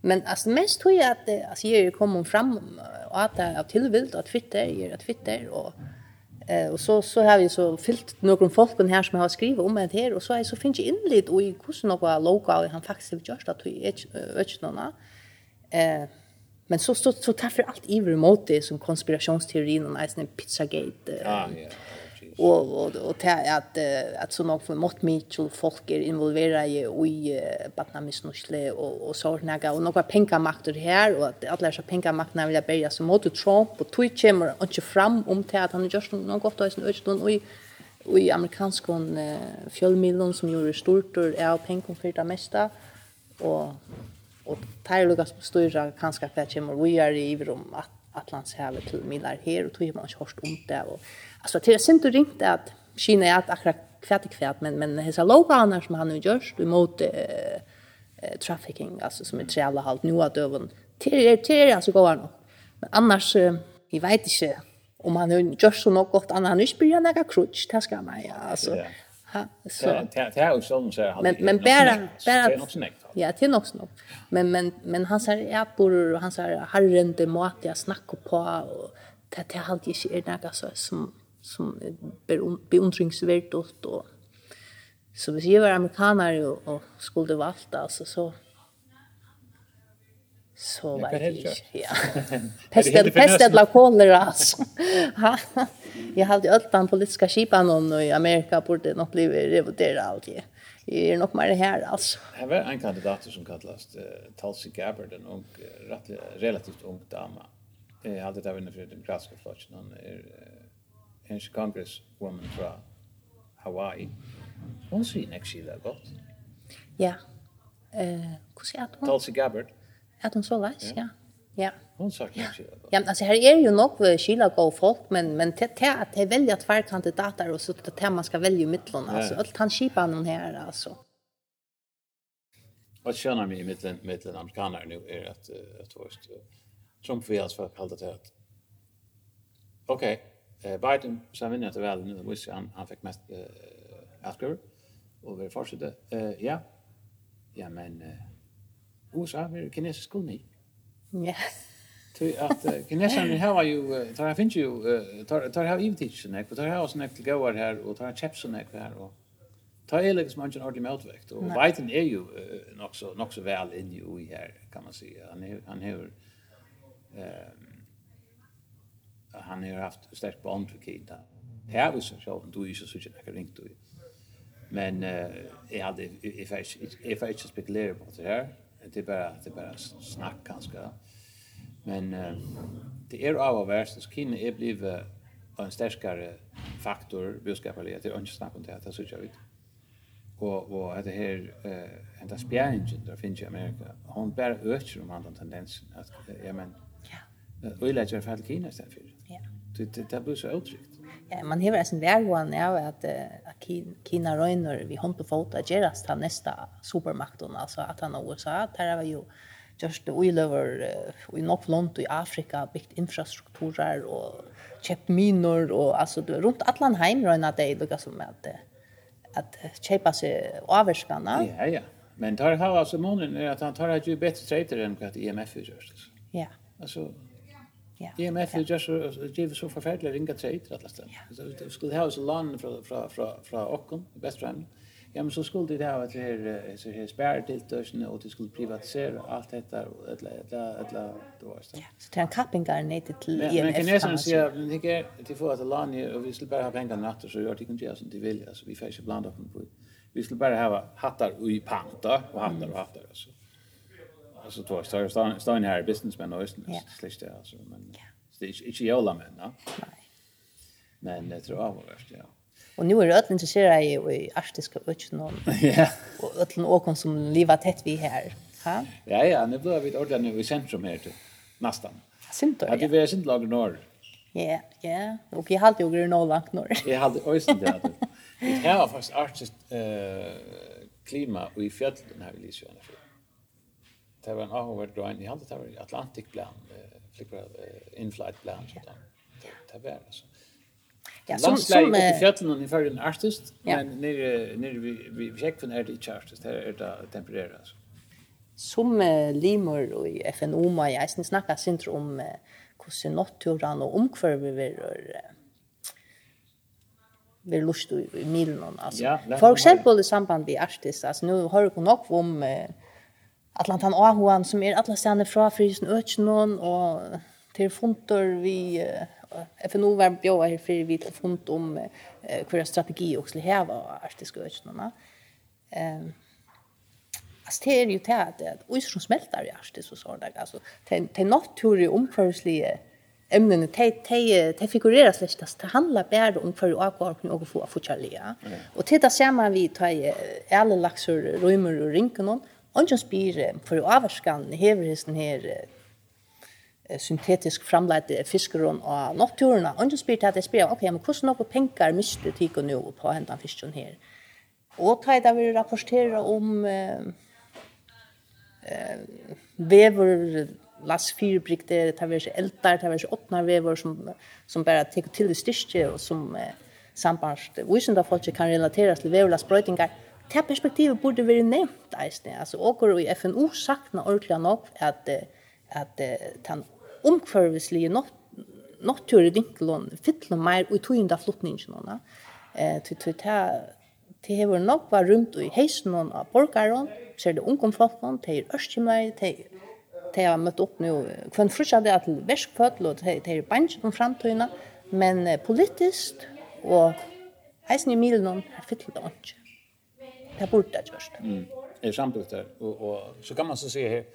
Men alltså mest tror jag att alltså jag kommer fram och att det är tillvilt att fitter ger att fitter och eh och så så har vi så fyllt några folk här som har skrivit om det här och så är så finns ju inlit och i kursen några lokala han faktiskt har gjort att vi är någon. eh men så så så tar för allt i remote det som konspirationsteorin och nästan pizzagate. Ja, ja och och och till att at så nog för mot mig till folk är involverade i i Batnamisnusle och och så några och några pengar makter här och att alla så pengar makterna vill börja så mot Trump och Twitch kommer och inte fram om till att han just något gott i sin östund och i amerikansk i uh, fjällmiljon som gjorde stort och är pengar för det mesta och och tar Lucas på stora kanske för att kommer vi är i rum att Atlantshavet till Milar här och tog man kört om det och Alltså det är synd och ringt att Kina är att akkurat kvärt kvärt men, men hesa lokalna som han nu görs emot eh, trafficking, alltså som är trälla halt nu att över till är, till är alltså går nog. Men annars, eh, jag vet inte om han nu görs så något gott, annars han nu några krutsch, det ska man ja, alltså. Ha, så. Det är ju sån så Men men bara bara Ja, det är nog snabbt. Men men men han säger jag bor han säger har det mat jag snackar på och det det har inte är något så som som beundringsvärt och så hvis jag var amerikaner och, och skulle valta alltså så så var det inte. Ja. Pestel, pestel la kolera alltså. (laughs) jag hade ju allt den politiska skipan om i Amerika borde nog bli revoterad allt det. Är nog mer här alltså. Det var en kandidat som kallas uh, Tulsi Gabbard, en ung, relativt ung dama. Jag hade det även för den demokratiska flotchen. Hon är en congresswoman fra Hawaii. Hun sier nekskida godt. Ja. Eh, hva sier det hun? Tulsi Gabbard. At hun så leis, ja. Ja. Hon sagt godt. Ja, men alltså här är ju nog skila gå folk men men det det att det välja två kandidater og så til at man skal velge mittlon altså, alt han skipa noen her, altså. Vad känner mig mittlon mittlon amerikaner nu är att att först Trump vill alltså kalla det att Okej. Eh Biden så vinner att väl nu visst han han fick mest eh after och vi fortsätter. Eh ja. Ja men eh USA är kinesisk koloni. Ja. Tu att kineserna har ju tar jag finns ju tar tar har ju teach titchen och tar har snäckt till goar här och tar chips och näck här och tar är liksom inte ordentlig mältväkt och Biden är ju nog så nog så väl in i här kan man säga. Han han har ehm han har haft starkt bond för Kita. Här var så så du är så så jag ringt du. Men eh jag hade if I if I just spekulera på det här. Det är bara det är bara snack ganska. Men eh, det är av värst så kinne är blev en starkare faktor budskapet är inte snack om det här så jag vet. Och och det här eh ända spjärningen där finns i Amerika. Hon bär ökar om annan tendensen att ja men øyleggjer for hele Kina i för. Ja. Det, det, det blir så utrygt. Ja, man hever en vergoen av at, att Kina røyner vi hånd på fot at gjerast nästa neste supermakten, alltså att han USA, där var ju just det oil over we not land i Afrika, bygd infrastrukturer og kjøpt minor, og det runt Atlant heim røyna det lukar som att att kjøpa sig avskanna. Ja, ja. Men tar har alltså månen är att han tar ju bättre trader än vad IMF gör. Ja. Alltså, Ja. IMF är just det är så förfärligt ringa trade att lasta. Så det skulle ha så land från från från från Ockham, friend. Ja men så skulle det ha att det här så här spärr till tusen och det skulle privatisera allt detta och alla alla alla det var så. Ja, så det är en kapping garnated till IMF. Men kan nästan säga att det är till för att land och vi skulle bara ha pengar natt så gör det kan göra som det vill alltså vi får inte blanda upp på. Vi skulle bara ha hattar och panta och hattar och hattar alltså. Mm. Alltså två står stan stan här businessmen och släckt det alltså men det är inte jävla men va. Men det tror jag var värst ja. Och nu är det ötlen intresserade i arktiska öknen och (laughs) ja. Och ötlen åkon som lever tätt vi här. Ha? Ja ja, nu blir vi ordentligt i centrum här till nästan. Sintor. Ja, det vi är sint lag norr. Ja, ja. Och jag hade ju grön långt norr. Jag hade ösen där. Det här var fast arktiskt eh klima och i fjällen här i Lisjön. Ja det var en avhåverd grein, jeg hadde det var Atlantik-plan, in-flight-plan, så det var altså. Ja, som Landslag som i fjällen och ungefär en artist, ja. men nere nere vi vi check från är det inte artist, det är det temporär alltså. Som eh, limor och i FNO ma jag sen snackar sent om eh, hur naturen och omkvärve vi rör vi lust i i milen Altså. Ja, för eksempel i samband med artist, altså, nu har du nok om eh, Atlantan Ahoan som er alla stjerne fra Frysen Øtjenån og til funter vi FNO var bjóa her for vi til fund om eh, hver strategi og skulle heva arktiske Øtjenåna. Ehm Alltså det är ju det att som smälter i Arktis och sådär. Alltså det är naturligt omförsliga ämnen te te te figureras det det handlar bara om för avgång och få fortsätta. Och titta ser man vi ta alla laxor rymmer och rinken någon Ongen spyr för å avvarskan hever hesten her syntetisk framleite fiskeron og nokturna. Ongen spyr til at jeg spyr, ok, men hvordan noen penger mister tikk og nå på hentan fisken her? Og ta da vi rapportera om eh, vever las fyrbrikte, ta vi eldar, ta vi åttnar vever som, som bare tek til det styrke og som eh, sambandst. Visen da folk kan relatera til veverlas brøytingar det perspektivet burde være nevnt, eisne. Altså, åker i FNO sakna ordentlig ordentligt nog at, att den omkvarvislige något natur i dinkelån fyller mer og tog inn flottningene. Eh, til til til hever nok var rundt i heisen av borgeren, så er det ungdomflokken, til er ørstimlei, til til har møtt opp nå, kvann frusja det til verskfødel, og til er bansjen om framtøyene, men politisk, og heisen i milen, er fyller det ikke det borde ha gjort. Mm. Jag är samtidigt där. Och, och så kan man så se här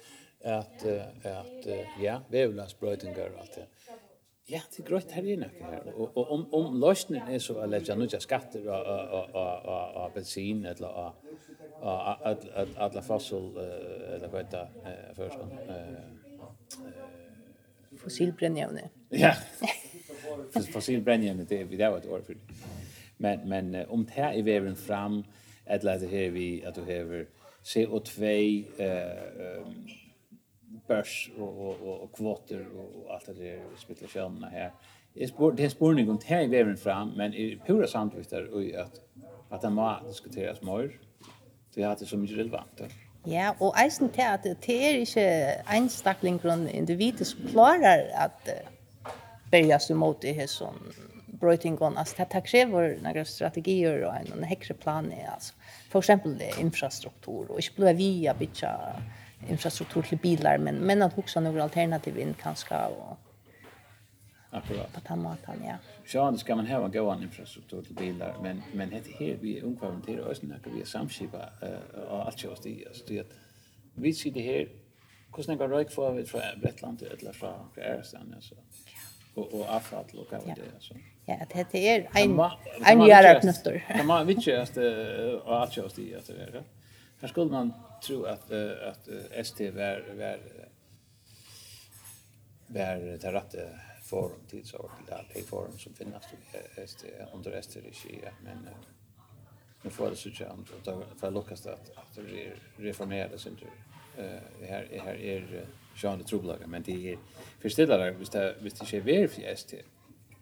att, att ja, vävlansbröjtingar och allt det. Ja, det är grøyt her inne här. Och, och om, om lösningen är så att lägga nya skatter och och och och och bensin eller och, og, og alla fossil eller hva heter det først Fossilbrennjevne. Ja, (laughs) fossilbrennjevne, det er vi det var et år för. Men, men om det här är väven fram, eller att det här vi att du har CO2 eh um, börs och och och kvoter och allt det där spekulationerna här. Det spår det spårning om tag väven fram men i pura samtidigt och att att det måste diskuteras mer. Det har det så mycket relevant. Ja, og eisen til at det er ikke einstaklinggrunn individet som klarer at bergjast imot i hesson brötingon Altså, det det krever några strategier och en högre plan är alltså för exempel infrastruktur och inte bara via bitcha infrastruktur til bilar men men att också några alternativ in kanske och Akkurat. På tamatan, ja. Sjön ska man ha en god infrastruktur till bilar, men, men det här vi ungkvarmenterar oss när vi är samskipa uh, och allt kör oss. Alltså, det att vi sitter här, hur många rök får vi från Brättland eller från Ärstaden, alltså. Och, och avfall och vad det är, alltså. Ja, det är en en jävla knutter. Kan man vitcha och att jag stiger att det Här skulle man tro att att ST var var var det rätta forum till så att det forum som finns ST under ST regi men nu får det så tjänt att för luckas att att reformera sin tur. Eh här här är ju en trubbelaga men det är förstillare visst det visst det är verifierat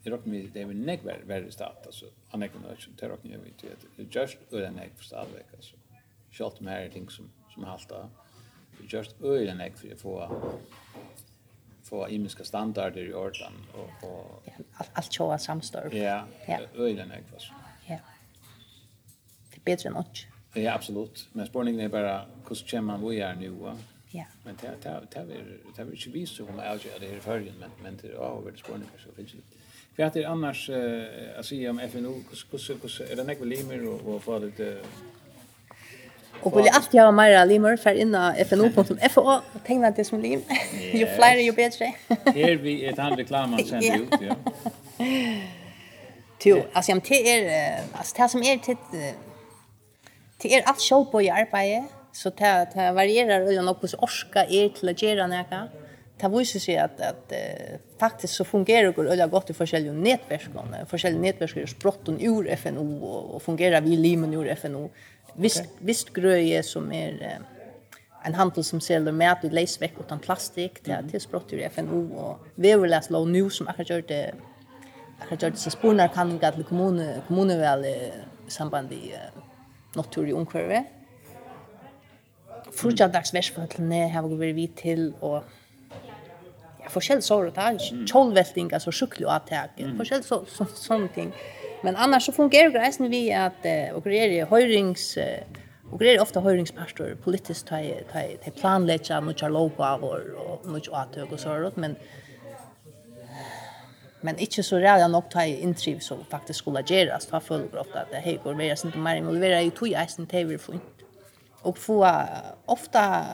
jag råkar mig det är en väl väl stat alltså. Han är kunna inte det råkar jag vet det just öra nägg för stavväck alltså. Kjallt med ting som, som halta. Det just öra nägg för att få få imiska standarder i ordan och, och ja, allt, allt tjoa samstörp ja, ja. öra nägg alltså. Ja. Det är bättre än åt ja absolut. Men spårningen är bara hur ska man vi är nu va? Ja. Men det det det är det är ju visst om jag det här förrän men men det har varit spårningar så finns. det. För att det är annars eh alltså om FNO hur hur hur är det näkva limer och och för lite Och vill alltid ha mera limer för inna FNO.fo och tänka det som lim. (laughs) Ju flyr ju bättre. Här vi ett hand reklam (laughs) sen ut ja. Jo, alltså jag det är alltså det som är till till er allt show på i arbete så det varierar och något hos orska är till att göra något det viser seg at, at uh, faktisk så fungerer det øyla godt i forskjellige nettverskene. Forskjellige nettversker er sprotten ur FNO og, og fungerer vi limen ur FNO. Visst, okay. visst gröje som er uh, en handel som selger mat i leisvekk utan plastik til, mm. til sprott ur FNO og veverlæs lov nu som akkurat gjør det akkurat gjør det så spornar kan ikke at kommune, kommunevel samband i uh, natur i omkvarve. Frutjadagsversføtlene har vi vært vidt til og forskjell sår og tak, kjolvelting alltså cykelottack mm. forskjell så så sånting men annars så fungerer det nu vi att och det är höjrings och det är ofta höjringspastor politiskt ta ta ta planlägga mycket lopa och mycket åtök og sånt, men men inte så redan nok ta inntriv så faktiskt skulle gjøres, da føler jeg ofte ofta det här går mer sen mer involvera i tog isen tv för och få ofta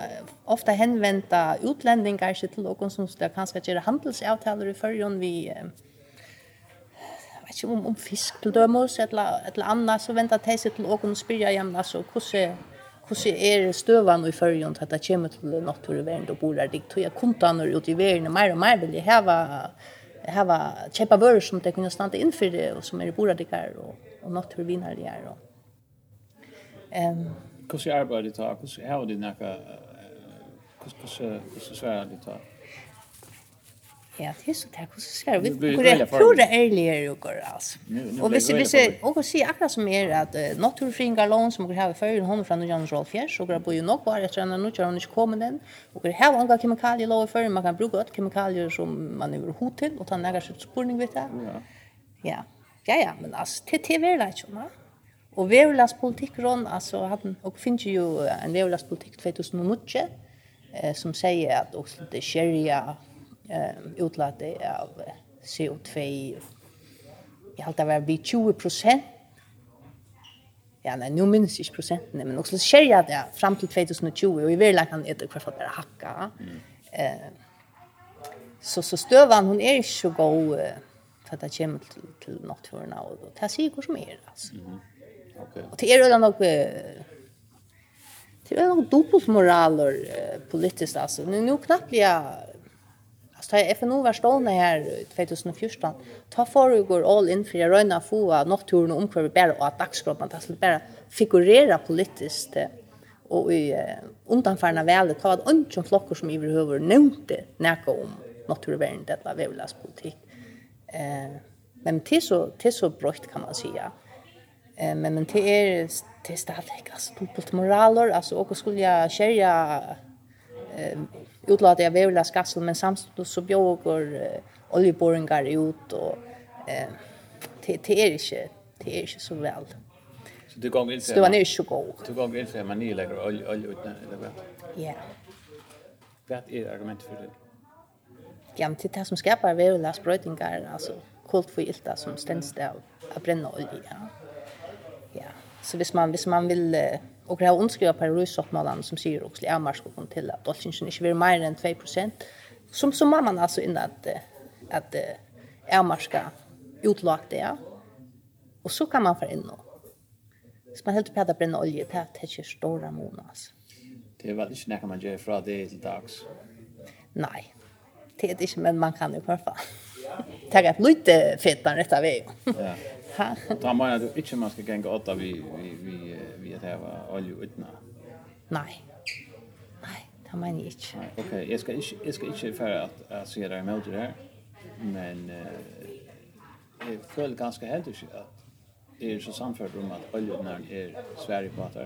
ofta hänvända utlänningar sig till någon som ska kanske göra handelsavtal i förrjon vi vet inte om, om fisk till dömos eller, eller annat så väntar de sig till någon och spyrja igen alltså hur hvordan er støvene i førjen til at det kommer til naturverden og bor der dikt. Jeg kom til ut i verden, mer og mer vil jeg heve, heve kjøpe vører som det kunne stande det og som er i bordet dikt og, og naturvinere der. Um, hur hur arbetar det tar hur har det näka hur hur hur svär det tar Ja, det är så där hur svär vi hur det är earlier och går alltså. Och visst visst och se akkurat som är att naturfringar lån som vi har för hon från Jan Rolfjärs och går på ju nog bara efter när nu kör hon inte kommer den och det här andra kemikalier låg för man kan bruka åt kemikalier som man över hotell och ta några sorts spårning vet jag. Ja. Ja. Ja ja, men alltså det det är väl inte va? Og veverlandspolitikk Ron, altså, han, og finnes jo en veverlandspolitikk 2008, eh, som sier at også det skjerja eh, utlatet av CO2, jeg halte det var vi 20 prosent, ja, nei, nå minnes ikke prosentene, men også skjerja det fram til 2020, og i veverland kan det i hvert fall bare hakka. Mm. Eh, så, så støvan, hun er ikke så god, eh, for det kommer til, til naturen, og, og det sier hvor som er, altså. Mm -hmm. Okay. Og det er jo nok det er jo nok dobbeltmoraler politiskt alltså. Nu nu knappt jag Alltså jag FNO var stående här 2014. Ta för går all in för jag röna få naturen om kvar bara och att dagskroppen tas bara figurera politiskt och i undanfärna välet ta att ungen flockar som överhuvud nämnde näka om naturvärden detta vävlas politik. Eh men till så till så brökt kan man säga. Eh men men det är det är stadigt alltså dubbelt moraler alltså och skulle jag skärja eh utlåta jag väl skassel men samtidigt så bjög och oljeboringar ut och eh det det är inte det är inte så väl. Så du går in så Det var inte så god. Du går in för man ni lägger olja olja ut eller vad? Ja. Vad är argumentet för det? Ja, men det är det som skapar väl spröjtingar alltså kult för ilta som ständs av att bränna olja. Så hvis man, hvis man vil och det har underskrivet på Ryssottmålan som säger också i Amarskog till att Dolchinsen inte blir mer än 2%. Som, som man alltså in att, att Amarska utlagt det. Och så kan man få in och. Så man helt på att bränna olja till att det är stora månader. Det är väl inte när man gör från det till dags? Nej, det är det inte men man kan ju i alla fall. (laughs) Det är lite fett den av vägen. Ja. Ha? Da mener du ikke man ska gänga åtta vi, vi, vi, vi at heva olje utna? Nej. Nej, da mener jag ikke. Nei, ok, jeg skal ikke, jeg skal ikke føre att jeg sier det det här. men eh jag føler ganska helt att at är så samført om at oljenæren är Sverige på att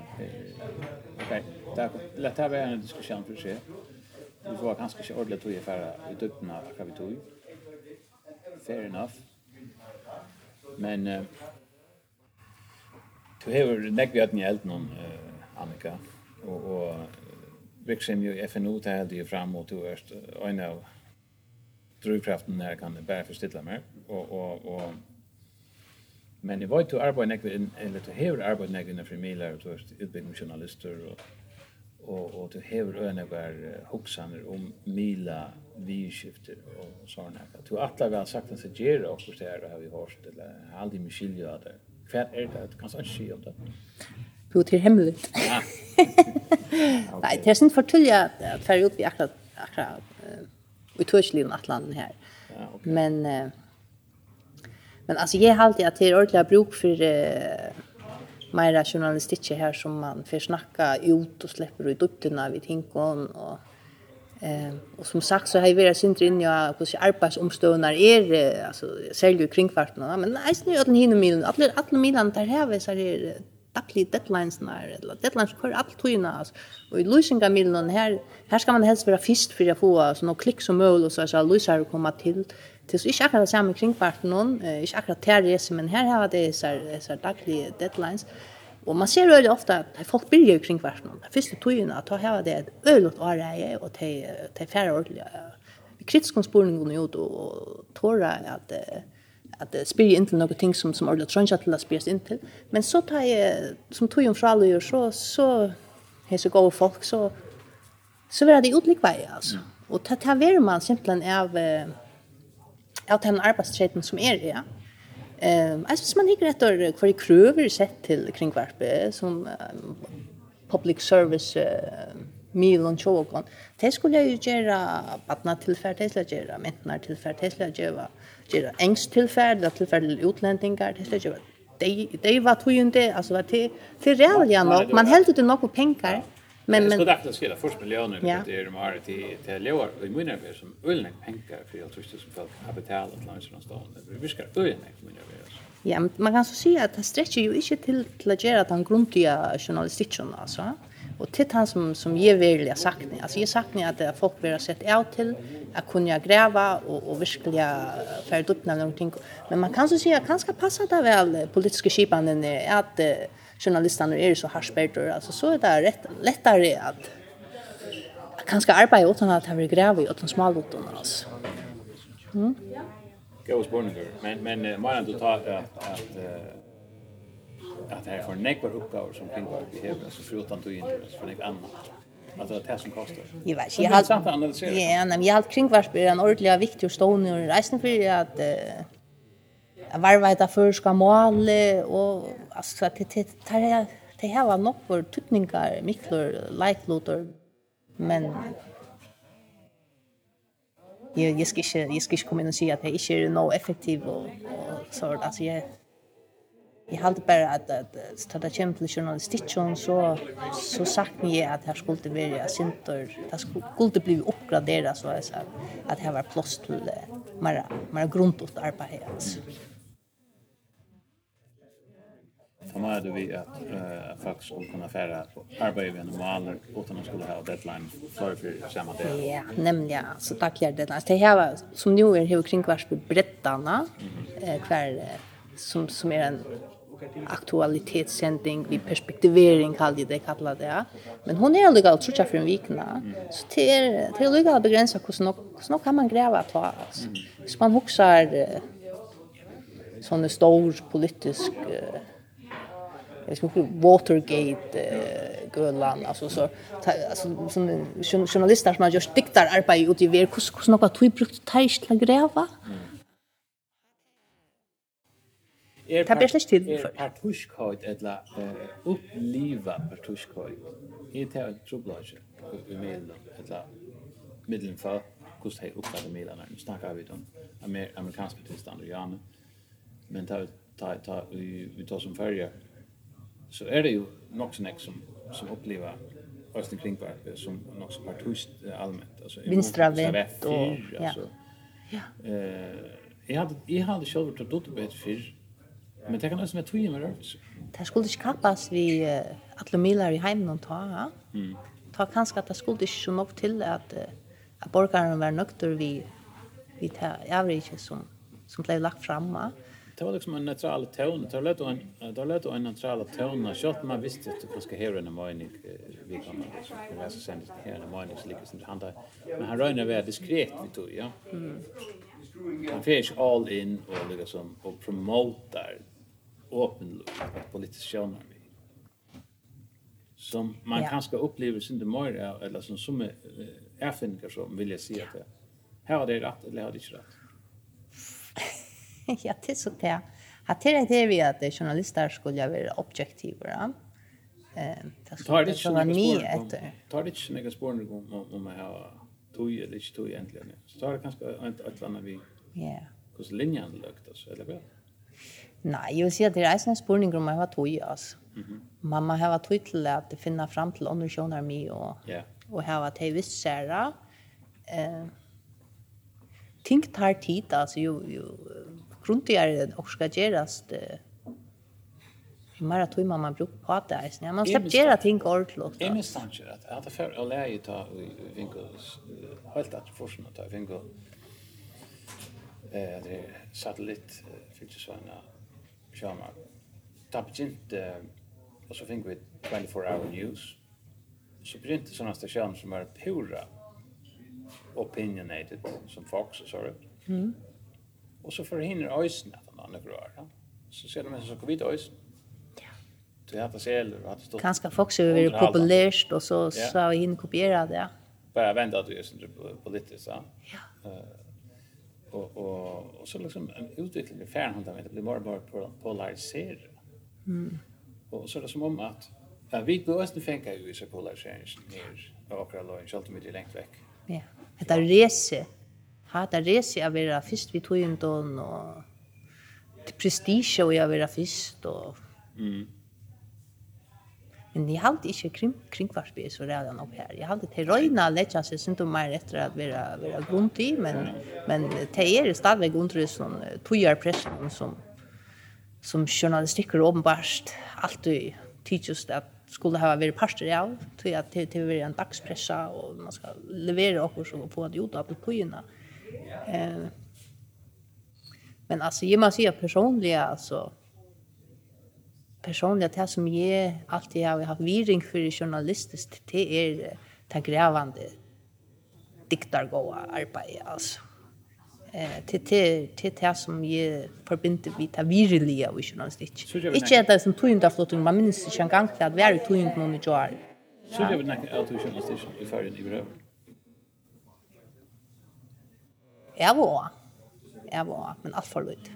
Okej, där låt her vara en diskussion för sig. Vi får kanskje ikke ordentlig tog i færre i døpten av hva vi tog. Fair enough. Men uh, du hever nekk vi hatt ni eld noen, uh, Annika, og, og virksim jo FNO til held jo fram og to erst, og en av drivkraften her kan bare forstille meg, og, og, og men jeg vet du arbeid nekk vi, eller du hever arbeid nekk vi innenfor miler, og du erst utbyggingsjournalister, og, og, og du hever øyne var uh, hoksaner om mila vidskifter og sådana här. Du alla vi har sagt att det ger också det här har vi hört eller aldri mye skilja av det. Hva er det, du kan inte si om det. Jo, det är hemligt. Ja. (laughs) Nej, det är inte för at att färja upp i akkurat, akkurat i Torsligen Atlanten här. Ja, okay. Men men alltså jag har alltid att det är ordentligt bruk för uh, mera journalistik här som man får snacka ut och släpper ut upp den vid hinkon och Eh, och som sagt så har ju varit synd in ja på sig arbetsomståndar är alltså säljer kringfarten men nej snö att hinner milen att att milen där här vi visar det dagliga deadlines när eller deadlines för allt tojna alltså och i lösningar milen här här ska man helst vara fisk för att få så några klick som möjligt och så så lösar komma till Det är ikke akkurat det samme kringparten noen, ikke akkurat terrese, men här har det här dagliga deadlines. Och man ser ju ofta att folk blir ju kring vart någon. Först tog ju att ha det ett öl och och te te färre Vi Kritisk konspolning går ut och tåra att att spyr inte något ting som som ordla trunch att läs spyrs inte. Men så tar jag som tog ju från alla gör så så är så går folk så så var det utlikvej alltså. Och ta ta man simpelthen av av den arbetstreten som är det. Ja Ehm jag syns man hickar ett år kvar i kröver sett till kringvarpe som public service mil och chokon. Det skulle ju göra badna tillfärd, det skulle göra mäntnar tillfärd, det skulle göra göra ängst tillfärd, det skulle göra utlänningar, det skulle göra det det var ju inte alltså vad det för realia nog man hällde det nog på pengar. Men men skulle det skulle först miljoner ja. det är de har till till låar i munnar vi som ölne pengar för jag tror det som folk har betalat ett lunch någonstans. Vi ska ölne munnar vi. Ja, man kan så se att det sträcker ju inte till till att göra den grundliga journalistiken alltså. Mm Och till han som som ger sagt ni Alltså jag sagt att, att folk vill sett ut till att kunna gräva och och verkligen färd upp när någonting. Men man kan så säga kanske passa det väl politiska skipanden att journalisterna är så harspärtor alltså så är det rätt lättare att kanske arbeta utan att ha gräva utan smalbotten alltså. Mm. Gå spårningar. Men men uh, än du tar att att att det här får nekvar uppgåvor som kringvar vi behöver, alltså förutom du inte, alltså för nekvar annat. Alltså det här som kostar. Jag vet, jag har... Ja, men jag har kringvarsbyr en ordentlig viktig stående under reisen för att uh, varva etter førska måle og altså det det det det her var nok for tutningar miklor like men jeg jeg skal ikke jeg skal ikke komme inn og si at det ikke er noe effektiv og, og så altså jeg Jeg halte bare at, at, at da det kommer til journalistikken, så, så sagt jeg at her skulle det være sinter, det skulle bli oppgraderet, så jeg sa at her var plass til mer, mer grundigt arbeid. Altså. For meg er det vi at uh, folk skulle kunne fære arbeid ved normaler uten å skulle ha deadline for för samme del. Ja, nemlig. Så takk gjør det. Det her som nå er vi kring hvert breddene, mm -hmm. hver som som är en aktualitetssending vi perspektivering kallar det kallar det men hon är legal trutcha för en vecka så det är det är legal begränsa hur snart snart kan man gräva på alltså så man huxar sån stor politisk Jag vet inte, Watergate eh, Grönland, alltså så alltså, som journalister som har gjort diktar arbete ute i ver, hur, hur snabbt har brukt tajs till att gräva? Mm er det blir slik til for. Er partuskøyt, eller uh, oppliva partuskøyt, er det et troblåse i middelen, eller middelen for hvordan de oppfatter middelen. Nå snakker vi om amer amerikanske tilstander, ja, men, men ta, ta, ta, vi, vi tar som følger, så er det jo nok sånn som, som opplever Østen Kringvarp som nok som partust allmänt. Alltså, vinstra Vinstravett och... Ja. Ja. Eh, jag hade, jag hade själv tagit upp det förr Men det kan også være tvilen med rørelser. Det skulle ikke kappes vi uh, alle miler i heimen og ta. Ja? Mm. Ta kanskje at det skulle ikke så nok til at, uh, at borgeren var nøkter vi, vi tar avrige som, som ble lagt frem. Ja? Det var liksom en neutral tone. Det var en, det var en neutral tone. Kjøtt man visste at man skal høre en mening vi kan man så sent her en mening så liksom han där. Men han rönade vara diskret vi tog, ja. Mm. Han fick all in och liksom och promotar åpen politisk sjönar vi. Som man ja. kanske upplever sin det mer eller som som är erfarenheter som vill jag säga att det. Här har det rätt eller har det inte rätt? ja, det er så det. Har det det vi att journalister skulle være objektiva. Ja? Eh, tar det inte några efter. Tar det inte några spår om om man har tog eller inte tog egentligen. Så tar det kanske eller annet vi. Ja. Kus linjen lukt alltså eller hva? Nei, jeg vil si at det er en spørning om jeg har tog, altså. Mm -hmm. Mamma har tog til at jeg finner frem til andre kjønner mi, og, yeah. og har at jeg visst skjer Eh, ting tar tid, altså, jo, jo, grunn til jeg også skal gjøres, det, mer tror man man brukar på det är snä. Man släpper göra ting ordentligt. Jag minns inte att jag hade för att lära ju ta vinkels helt att forsen att ta vinkel eh det satellit fick ju såna Shama. Da begynte, og så fikk vi 24 Hour News, så begynte sånne stasjoner som var pura opinionated, som Fox og så Mm. Og så forhindrer øysen at han andre grører. Så ser de en så kommer vidt. Ja. Du har det seler og hatt stått. Kanskje Fox er veldig populært, og så, så har vi henne kopieret det. Bare vent at du er politisk, ja. Ja. Uh, och och och så liksom en utveckling i färhan han det blir mer och mer polariserad. Mm. Och så är det som om att Ja, vi blir også fengt ju så polarisering ner av akkurat loven, selv om vi er lengt vekk. Ja, det er rese. Ha, det er rese av å være først vi tog inn og prestige av å være først. Og... Mm. Men jeg halte ikke kring, kringkvarsby så redan opp her. Jeg halte til røyna letja seg syndom meg etter at vera, vera grunt i, men, men til er stadigvæk under sånn togjarpressen som, som journalistikker åpenbart alltid tidsus at skulle ha vært parster av, til at det vil være en dagspressa, og man skal levere oss på at jo da på pojene. Eh, men altså, jeg må si at personlig, altså, personliga det som jag alltid har haft viring för journalistiskt det är det grävande diktargåa arbete alltså. Eh till till till det som jag förbinder vid det virliga och journalistik. Inte att det som tog inte flotting man minns inte en gång att vi är tog inte någon jar. Så det vill näka att journalistik i färgen i grön. Ja, va. Ja, va, men allt för lite.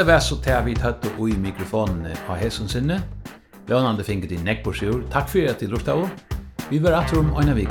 Hetta var så tær vi tatt og i mikrofonen av hesson sinne. Lønande finket i nekkborsjord. Takk fyrir at du lortet av. Vi var atrom om øyne